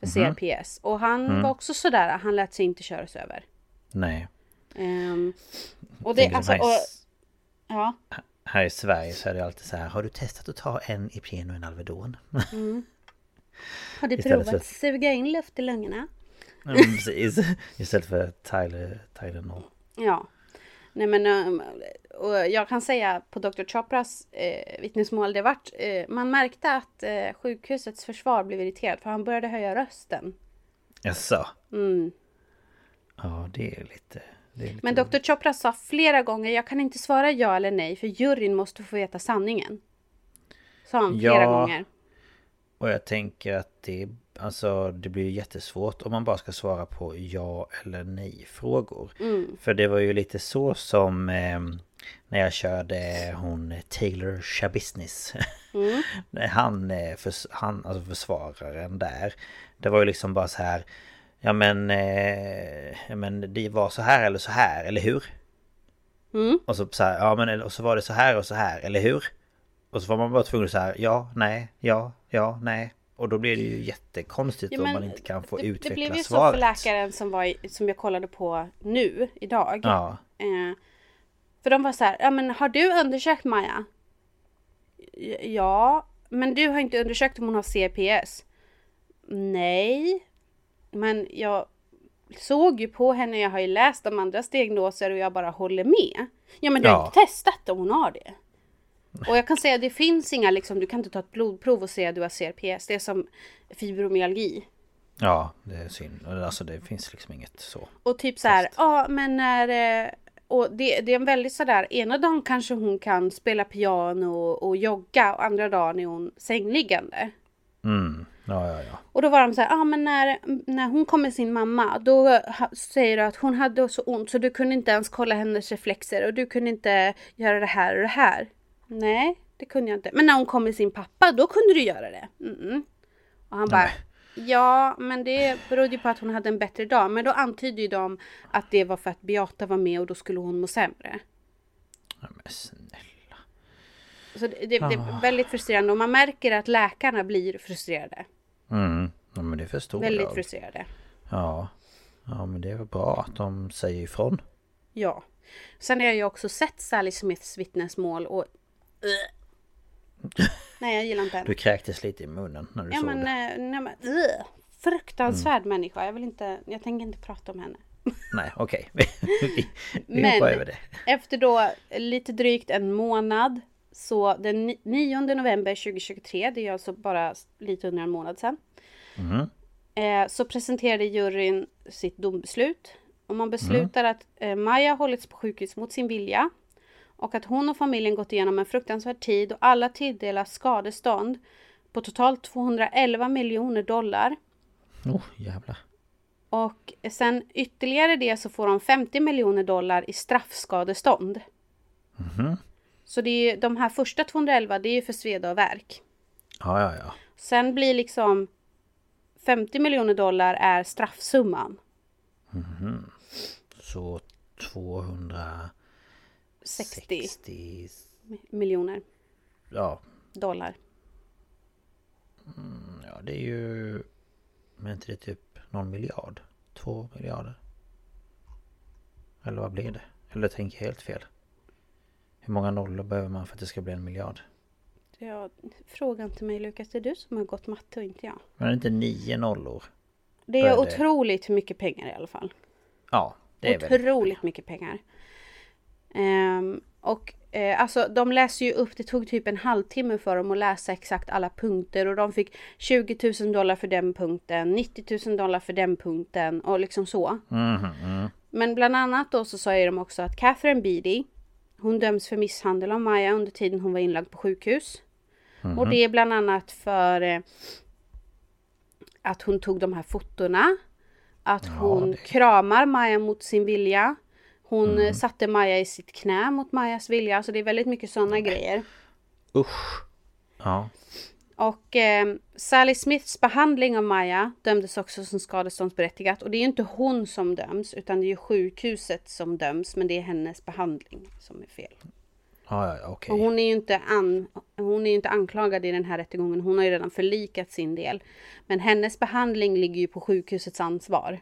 för Mhm. CRPS. Och han Mm. var också sådär, han lät sig inte köras över. Nej. Ehm, och det, Tänker alltså, i och, ja. Här i Sverige så är det alltid så här. Har du testat att ta en Ipren och en Alvedon? Har du provat att suga in luft i lungorna? Men precis. Istället för Tyler, Tylenol. Ja. Nej men um, och jag kan säga på Dr. Chopras eh, vittnesmål det vart eh, man märkte att eh, sjukhusets försvar blev irriterat för han började höja rösten. Jaså? Mm. Ja, det är lite... Lite Men Dr. Chopra sa flera gånger jag kan inte svara ja eller nej för juryn måste få veta sanningen. Sa han flera Ja. gånger. Och jag tänker att det, alltså, det blir jättesvårt om man bara ska svara på ja eller nej frågor. Mm. För det var ju lite så som eh, när jag körde hon Taylor Shabusiness. Mm. han, eh, förs- han, alltså försvararen där. Det var ju liksom bara så här. Ja men, eh, ja men det var så här eller så här, eller hur? Mm. Och så, så här, ja men och så var det så här och så här, eller hur? Och så var man bara tvungen att säga ja, nej, ja, ja, nej. Och då blir det ju jättekonstigt Ja, om man inte kan få det, utveckla det blev ju svaret. så för läkaren som, var i, som jag kollade på nu, idag. Ja, Eh, för de var så här, ja men har du undersökt Maja? Ja, men du har inte undersökt om hon har CPS? Nej, men jag såg ju på henne, jag har ju läst om andras diagnoser och jag bara håller med. Ja men du har Ja. inte testat om hon har det. Och jag kan säga att det finns inga liksom, du kan inte ta ett blodprov och säga att du har CRPS. Det är som fibromyalgi. ja, det är synd. Alltså det finns liksom inget så. Och typ så här, ja men när... eh, Och det, det är en väldigt sådär, ena dagen kanske hon kan spela piano och, och jogga och andra dagen är hon sängliggande. Mm, ja, ja, ja. Och då var de så här, ja men när, när hon kom med sin mamma då säger du att hon hade så ont så du kunde inte ens kolla hennes reflexer och du kunde inte göra det här och det här. Nej, det kunde jag inte. Men när hon kom med sin pappa då kunde du göra det. Mm-mm. Och han bara, ja men det berodde ju på att hon hade en bättre dag. Men då antydde ju de att det var för att Beata var med och då skulle hon må sämre. ja men snälla. Så det, det, det är väldigt frustrerande och man märker att läkarna blir frustrerade. Mm, ja, men det förstår Väldigt jag. frustrerade. Ja. Ja, men det är väl bra att de säger ifrån. Ja. Sen har jag ju också sett Sally Smiths vittnesmål och... Nej, jag gillar inte henne. Du kräktes lite i munnen när du Ja såg men, det. eh, nej, men. Fruktansvärd människa. Jag vill inte... Jag tänker inte prata om henne. Nej, okej. vi vi Men- hoppar över det. Efter då lite drygt en månad så den ni- 9 november 2023, det är alltså bara lite under en månad sedan. Eh, så presenterade juryn sitt dombeslut. Och man beslutar att eh, Maja hållits på sjukhus mot sin vilja. Och att hon och familjen gått igenom en fruktansvärd tid och alla tilldelas skadestånd på totalt 211 miljoner dollar. Oh, jävlar. Och sen ytterligare det så får de 50 miljoner dollar i straffskadestånd. Så det är de här första 211 det är ju för sveda och värk. Ja, ja, ja. Sen blir liksom 50 miljoner dollar är straffsumman. Så 260... 60 miljoner Ja, dollar. ja, det är ju... Men inte det typ någon miljard? Två miljarder? Eller vad blir det? Eller tänker jag helt fel? Hur många nollor behöver man för att det ska bli en miljard? Ja, fråga inte mig Lukas, det är du som har gått matte och inte jag. Men är det inte nio nollor? Det är Bör det- otroligt mycket pengar i alla fall. Ja, det är Otroligt mycket pengar. Ehm, och eh, alltså de läser ju upp, det tog typ en halvtimme för dem att läsa exakt alla punkter och de fick 20 000 dollar för den punkten, 90 000 dollar för den punkten och liksom så. Mhm, Men bland annat då så säger de också att Catherine Beatty, hon döms för misshandel av Maja under tiden hon var inlagd på sjukhus. Och det är bland annat för eh, att hon tog de här fotona. Att hon det- kramar Maja mot sin vilja. Hon eh, satte Maja i sitt knä mot Majas vilja. Så det är väldigt mycket sådana grejer. Usch! Ja, Och eh, Sally Smiths behandling av Maja dömdes också som skadeståndsberättigat. Och det är ju inte hon som döms utan det är ju sjukhuset som döms. Men det är hennes behandling som är fel. ja, ja okej. Och hon är ju inte, an, hon är inte anklagad i den här rättegången. Hon har ju redan förlikat sin del. Men hennes behandling ligger ju på sjukhusets ansvar.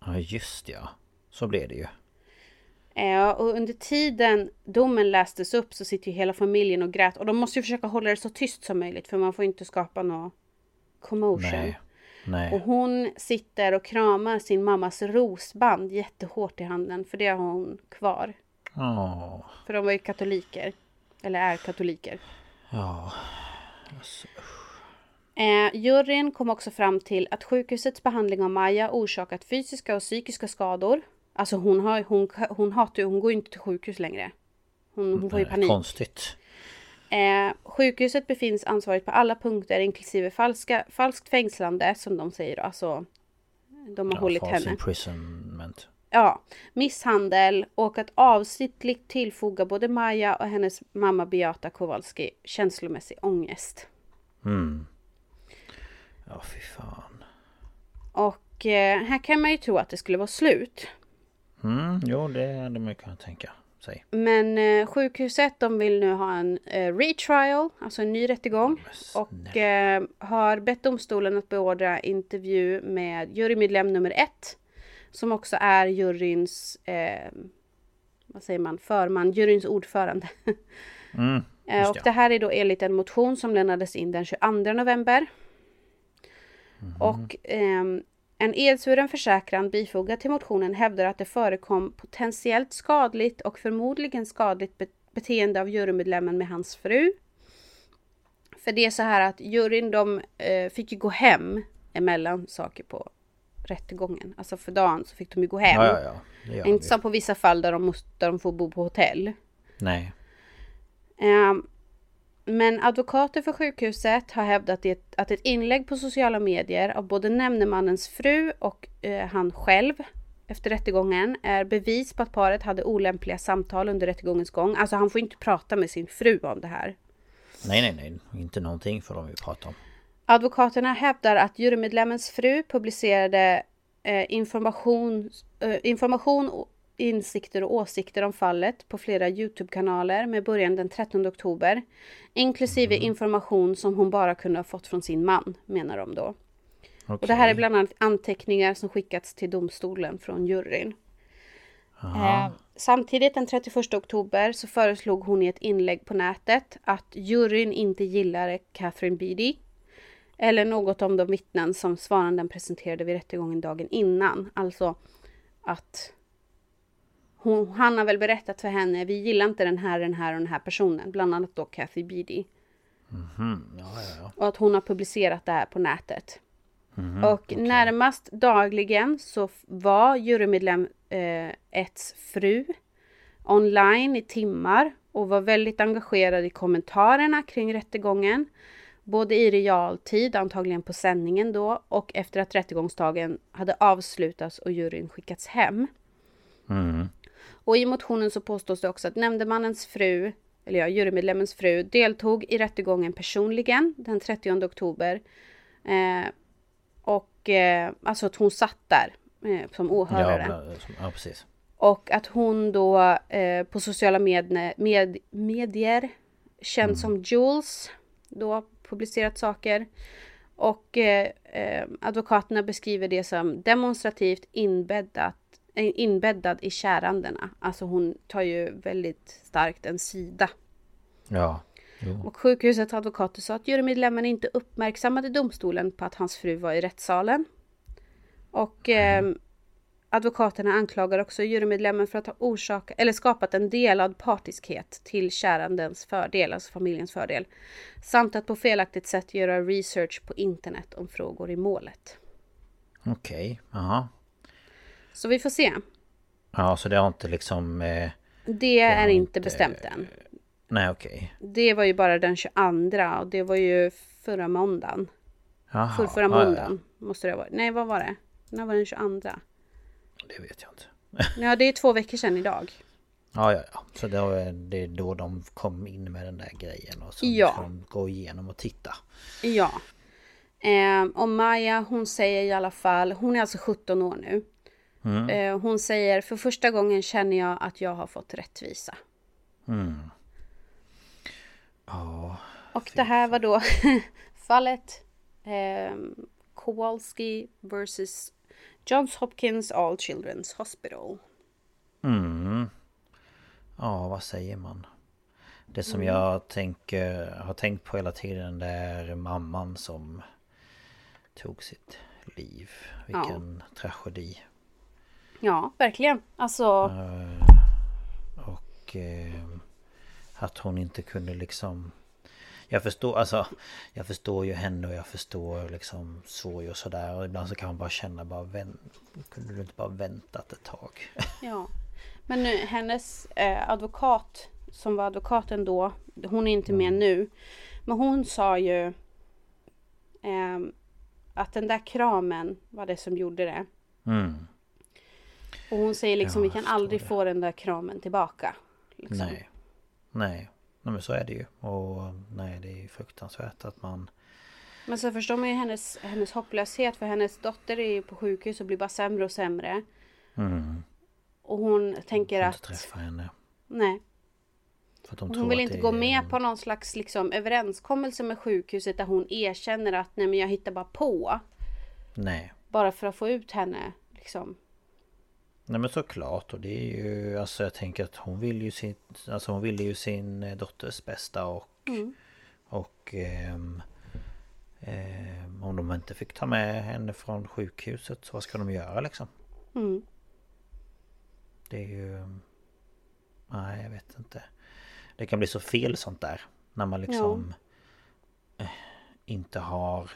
Ja, just ja. Så blev det ju. Eh, och under tiden domen lästes upp så sitter ju hela familjen och grät. Och de måste ju försöka hålla det så tyst som möjligt. För man får inte skapa någon commotion. Nej. Nej. Och hon sitter och kramar sin mammas rosband jättehårt i handen. För det har hon kvar. Åh, För de var ju katoliker. Eller är katoliker. ja. Eh, juryn kom också fram till att sjukhusets behandling av Maja orsakat fysiska och psykiska skador. Alltså hon, har, hon, hon hatar ju, hon går ju inte till sjukhus längre. Hon, hon får ju panik. Konstigt. Eh, sjukhuset befinns ansvarigt på alla punkter inklusive falska, falskt fängslande som de säger. Alltså de har Ja, hållit henne. imprisonment. Ja, misshandel och att avsiktligt tillfoga både Maja och hennes mamma Beata Kowalski känslomässig ångest. Mm. Ja, fy fan. Och eh, här kan man ju tro att det skulle vara slut. Mm, jo, det hade man kunnat tänka sig. Men eh, sjukhuset de vill nu ha en eh, retrial, alltså en ny rättegång. Och eh, har bett domstolen att beordra intervju med jurymedlem nummer ett. Som också är juryns, eh, vad säger man, förman, juryns ordförande. Mm, Eh, just och det här är då enligt en motion som lämnades in den 22 november. Mhm. Och ehm, en edsvuren försäkran bifogad till motionen hävdar att det förekom potentiellt skadligt och förmodligen skadligt be- beteende av jurymedlemmen med hans fru. För det är så här att juryn de eh, fick ju gå hem emellan saker på rättegången. Alltså för dagen så fick de ju gå hem. Ja, ja, ja. Inte som på vissa fall där de, måste, där de får bo på hotell. Nej. Ehm, Men advokater för sjukhuset har hävdat att ett inlägg på sociala medier av både nämndemannens fru och eh, han själv efter rättegången är bevis på att paret hade olämpliga samtal under rättegångens gång. Alltså han får inte prata med sin fru om det här. Nej, nej, nej. Inte någonting för de vi pratar om. Advokaterna hävdar att jurymedlemmens fru publicerade eh, information, eh, information, insikter och åsikter om fallet på flera Youtube-kanaler med början den 13 oktober. Inklusive information som hon bara kunde ha fått från sin man, menar de då. Och det här är bland annat anteckningar som skickats till domstolen från juryn. Eh, samtidigt den 31 oktober så föreslog hon i ett inlägg på nätet att juryn inte gillade Catherine Beatty eller något om de vittnen som svaranden presenterade vid rättegången dagen innan. Alltså att hon, han har väl berättat för henne, vi gillar inte den här, den här och den här personen. Bland annat då Kathy Beatty. Mhm, ja, ja, ja. Och att hon har publicerat det här på nätet. och närmast dagligen så var jurymedlem eh, Eds fru online i timmar och var väldigt engagerad i kommentarerna kring rättegången. Både i realtid, antagligen på sändningen då, och efter att rättegångsdagen hade avslutats och juryn skickats hem. Mm. Och i motionen så påstås det också att nämndemannens fru, eller ja, jurymedlemmens fru, deltog i rättegången personligen den 30 oktober. Eh, och eh, alltså att hon satt där eh, som Ja, åhörare. som- ja, precis. Och att hon då eh, på sociala med, med, medier, känd som Jules, då publicerat saker. Och eh, eh, advokaterna beskriver det som demonstrativt inbäddat inbäddad i kärandena. Alltså hon tar ju väldigt starkt en sida. Ja. Jo. Och sjukhusets advokater sa att jurymedlemmen inte uppmärksammade domstolen på att hans fru var i rättssalen. Och eh, advokaterna anklagar också jurymedlemmen för att ha orsakat, eller skapat en delad partiskhet till kärandens fördel, alltså familjens fördel. Samt att på felaktigt sätt göra research på internet om frågor i målet. Okej, jaha. Så vi får se. Ja, så det har inte liksom... Eh, Det är har inte bestämt än. nej, okej. Det var ju bara den 22 och det var ju förra måndagen. Jaha. För, förra ja, ja, måndagen måste det ha varit. Nej, vad var det? När var den 22? Det vet jag inte. Ja, det är två veckor sedan idag. Ja, ja, ja. Så är det är då de kom in med den där grejen och så Ja. ska de gå igenom och titta. Ja. Eh, och Maja, hon säger i alla fall, hon är alltså 17 år nu. Mm. Eh, hon säger, för första gången känner jag att jag har fått rättvisa. Mm. Ja, Och det här var då fallet eh, Kowalski vs Johns Hopkins All Children's Hospital. mm. Ja, vad säger man? Det som Mm. jag tänker, har tänkt på hela tiden det är mamman som tog sitt liv. Vilken tragedi. Ja, verkligen. Alltså, Och eh, att hon inte kunde liksom Jag förstår alltså Jag förstår ju henne och jag förstår liksom sorg och sådär och ibland så kan man bara känna bara vänt, Kunde du inte bara väntat ett tag? ja. Men nu, hennes eh, advokat, som var advokaten då, hon är inte med nu. Men hon sa ju ehm, att den där kramen var det som gjorde det. Mm, Och hon säger liksom, Ja, vi kan aldrig det. få den där kramen tillbaka. Liksom. nej Nej Nej men så är det ju och nej det är ju fruktansvärt att man Men så förstår man ju hennes, hennes hopplöshet för hennes dotter är ju på sjukhus och blir bara sämre och sämre. mm, Och hon tänker får att... inte träffa henne Nej. Hon vill inte gå med på någon slags liksom, överenskommelse med sjukhuset där hon erkänner att nej men jag hittar bara på. Nej Bara för att få ut henne. Liksom. Nej men såklart. Och det är ju alltså jag tänker att hon vill ju sin Alltså hon ville ju sin eh, dotters bästa och Och ehm, ehm, Om de inte fick ta med henne från sjukhuset så vad ska de göra liksom? Mm. Det är ju Nej jag vet inte. Det kan bli så fel sånt där När man liksom eh, Inte har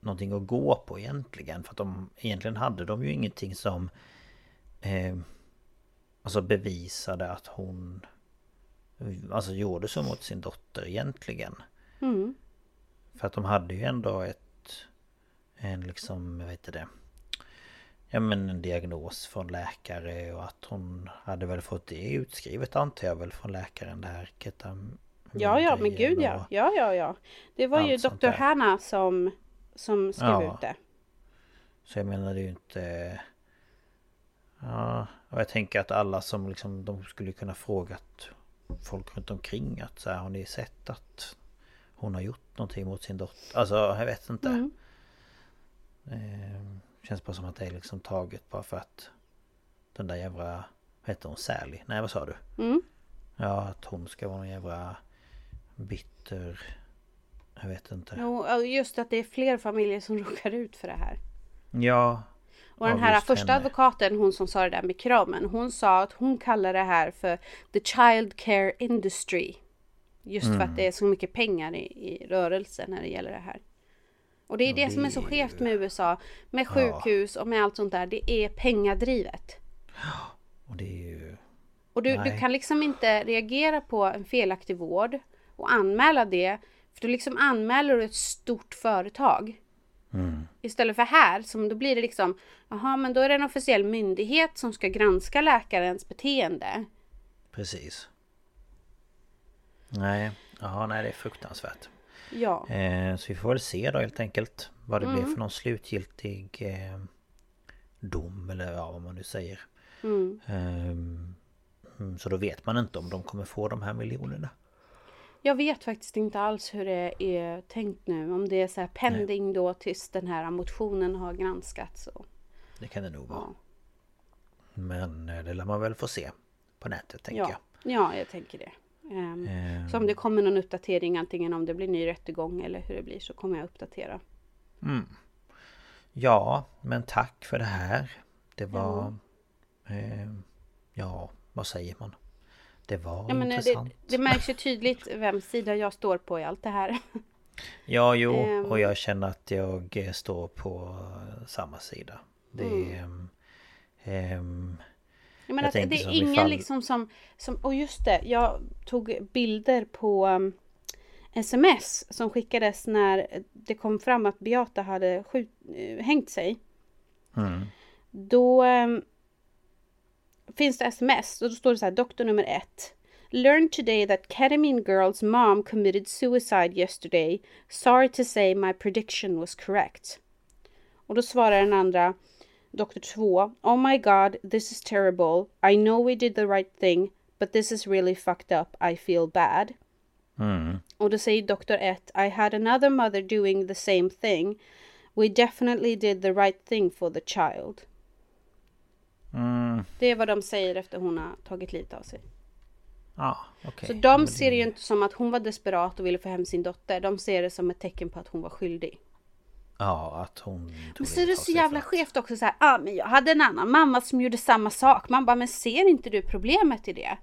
Någonting att gå på egentligen. För att de Egentligen hade de ju ingenting som eh, Alltså bevisade att hon Alltså gjorde så mot sin dotter egentligen Mm. För att de hade ju ändå ett En liksom, vad heter det Ja men en diagnos från läkare och att hon hade väl fått det utskrivet antar jag väl från läkaren det här ketam Ja, ja, men gud ja. Ja, ja, ja. Det var ju där. Hanna som, som skrev Ja. ut det. Så jag menar det är ju inte Ja, och jag tänker att alla som liksom De skulle kunna frågat Folk runt omkring att så här, har ni sett att Hon har gjort någonting mot sin dotter Alltså jag vet inte Mm. eh, Känns bara som att det är liksom taget bara för att Den där jävla Vad heter hon? Sally? Nej vad sa du? Mm. Ja att hon ska vara en jävla Bitter Jag vet inte Jo, just att det är fler familjer som råkar ut för det här. Ja Och den här första henne. advokaten, hon som sa det där med kramen, hon sa att hon kallar det här för the child care industry. Just för Mm. att det är så mycket pengar i, i rörelse när det gäller det här. Och det är det, det som är så skevt med USA. Med sjukhus och med allt sånt där. Det är pengadrivet. Och det är ju Och du, du kan liksom inte reagera på en felaktig vård och anmäla det. För då liksom anmäler du ett stort företag. Istället för här, som då blir det liksom, jaha men då är det en officiell myndighet som ska granska läkarens beteende. Precis Nej, ja nej det är fruktansvärt Ja, eh, Så vi får väl se då helt enkelt Vad det Mm. blir för någon slutgiltig eh, Dom eller ja, vad man nu säger Mm. Mm, Så då vet man inte om de kommer få de här miljonerna jag vet faktiskt inte alls hur det är tänkt nu. Om det är så här pending då tills den här motionen har granskats. Och, Det kan det nog vara ja. Men eh, det lär man väl få se på nätet tänker Ja, jag. ja jag tänker det. Ehm, Ehm. Så om det kommer någon uppdatering, antingen om det blir ny rättegång eller hur det blir, så kommer jag uppdatera. Ja, men tack för det här. Det var... Eh, ja, vad säger man? Det var Ja, men eh, det, intressant. det märks ju tydligt vem sida jag står på i allt det här. Ja, jo, Ehm. och jag känner att jag eh, står på samma sida. Det Mm. är... ehm, ehm, Jag menar Jag att det är ingen ifall- liksom som, som... Och just det, jag tog bilder på um, sms som skickades när det kom fram att Beata hade skjut, eh, hängt sig. mm, Då um, finns det sms och då står det så här, doktor nummer ett. Learned today that ketamine girl's mom committed suicide yesterday. Sorry to say my prediction was correct. Och då svarar den andra, doktor 2. Oh my god, this is terrible. I know we did the right thing, but this is really fucked up. I feel bad. mm, Och då säger doktor 1. I had another mother doing the same thing. We definitely did the right thing for the child. Mm, Det är vad de säger efter hon har tagit livet av sig. ja, okej. Så de det- ser det ju inte som att hon var desperat och ville få hem sin dotter. De ser det som ett tecken på att hon var skyldig. Ja, att hon... Men så är det så jävla skevt också så här. Ja, ah, men jag hade en annan mamma som gjorde samma sak. Man bara, men ser inte du problemet i det?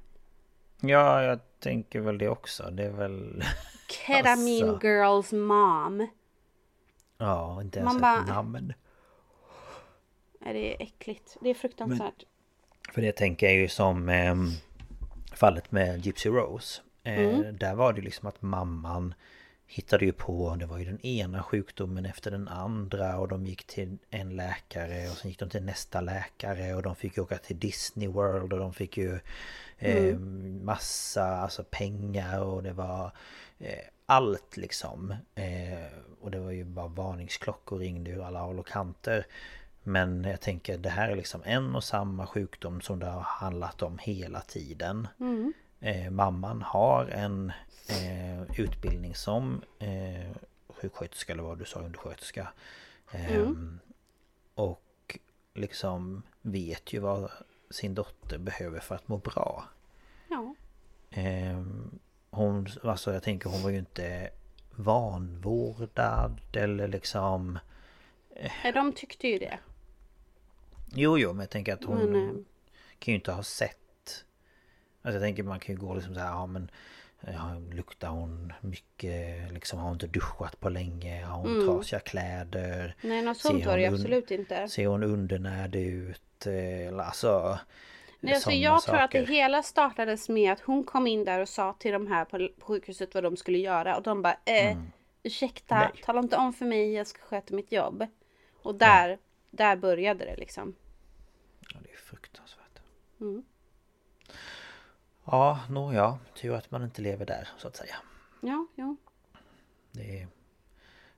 Ja, jag tänker väl det också. Det är väl... Ketamine Alltså. girls mom. Ja, inte ens Man ett bara- namn. Är det är äckligt. Det är fruktansvärt. För det tänker jag ju som ehm, fallet med Gypsy Rose. Eh, Mm. Där var det liksom att mamman hittade ju på, det var ju den ena sjukdomen efter den andra och de gick till en läkare och sen gick de till nästa läkare och de fick ju åka till Disney World och de fick ju eh, Mm. massa alltså pengar och det var eh, allt liksom. Eh, och det var ju bara varningsklockor ringde ur alla håll och kanter. Men jag tänker det här är liksom en och samma sjukdom som det har handlat om hela tiden. Mm. Eh, mamman har en eh, utbildning som eh, sjuksköterska eller vad du sa, undersköterska. Eh, Och liksom vet ju vad sin dotter behöver för att må bra. Ja. Eh, hon, alltså jag tänker hon var ju inte vanvårdad eller liksom... Nej, De tyckte ju det. Jo, jo, men jag tänker att hon Men, eh, kan ju inte ha sett... Alltså jag tänker man kan ju gå liksom så här, ja men... Ja, luktar hon mycket? Liksom har hon inte duschat på länge? Har hon trasiga kläder? Nej, något sånt var det absolut inte. Ser hon undernärd ut? Eller alltså... Nej, alltså jag tror att det saker. hela startades med att hon kom in där och sa till de här på sjukhuset vad de skulle göra. Och de bara, eh, ursäkta, Mm. Nej. tala inte om för mig, jag ska sköta mitt jobb. Och där, där började det liksom. Ja, fruktansvärt. Mm. Ja, nåja. Tur att man inte lever där, så att säga. Ja, jo. Det är,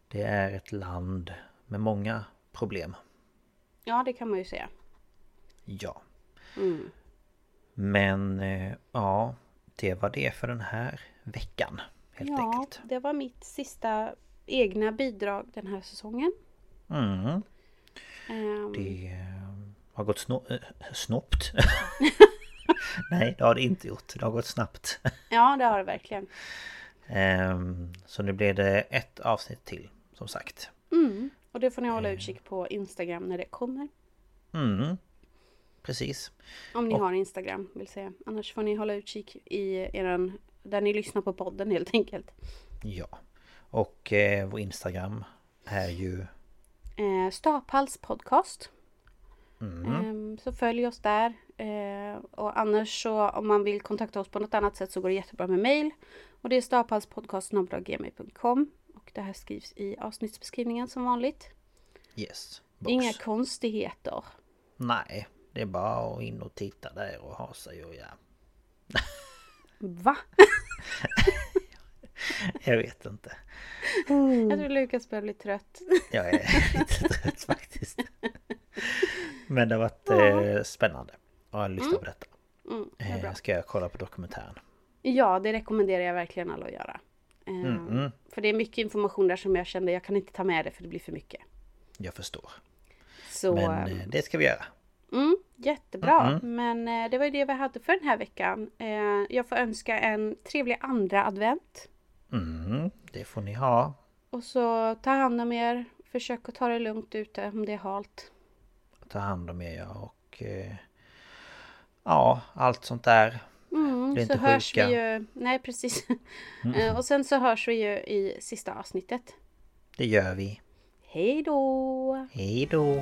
det är ett land med många problem. Ja, det kan man ju säga. Ja. Mm. Men eh, ja, det var det för den här veckan. Helt ja, enkelt. det var mitt sista egna bidrag den här säsongen. Mm, Ehm, det eh, har gått sno äh, snoppt. Nej, det har det inte gjort. Det har gått snabbt. Ja, det har det verkligen. Ehm, Så nu blir det ett avsnitt till, som sagt. Mm. Och det får ni hålla utkik på Instagram när det kommer. Mm, precis. Om ni Och- har Instagram vill säga. Annars får ni hålla utkik i eran, där ni lyssnar på podden helt enkelt. Ja. Och eh, vår Instagram är ju... Eh, Staphals podcast. Mm, så följ oss där. Eh, och annars så om man vill kontakta oss på något annat sätt så går det jättebra med mail. Och det är staphalspodcast.gmail.com Och det här skrivs i avsnittsbeskrivningen som vanligt. yes. Box. Inga konstigheter. Nej, det är bara att in och titta där och ha sig och ja. Va? Jag vet inte. Jag tror Lukas börjar bli trött. Jag är lite trött faktiskt. Men det har varit eh, spännande att lyssna på detta. Mm, det. Eh, ska jag kolla på dokumentären. Ja, det rekommenderar jag verkligen alla att göra. Ehm, Mm. För det är mycket information där som jag kände jag kan inte ta med det för det blir för mycket. Jag förstår. Så Men eh, det ska vi göra. Mm, jättebra. Men eh, det var ju det vi hade för den här veckan. Jag får önska en trevlig andra advent. Mm, det får ni ha. Och så ta hand om er. Försök att ta det lugnt ute om det är halt. Ta hand om er och... Eh, ja, allt sånt där. Mm, Bli så inte hörs sjuka. vi ju... Nej, precis. Eh, och sen så hörs vi ju i sista avsnittet. Det gör vi. Hej då! Hej då!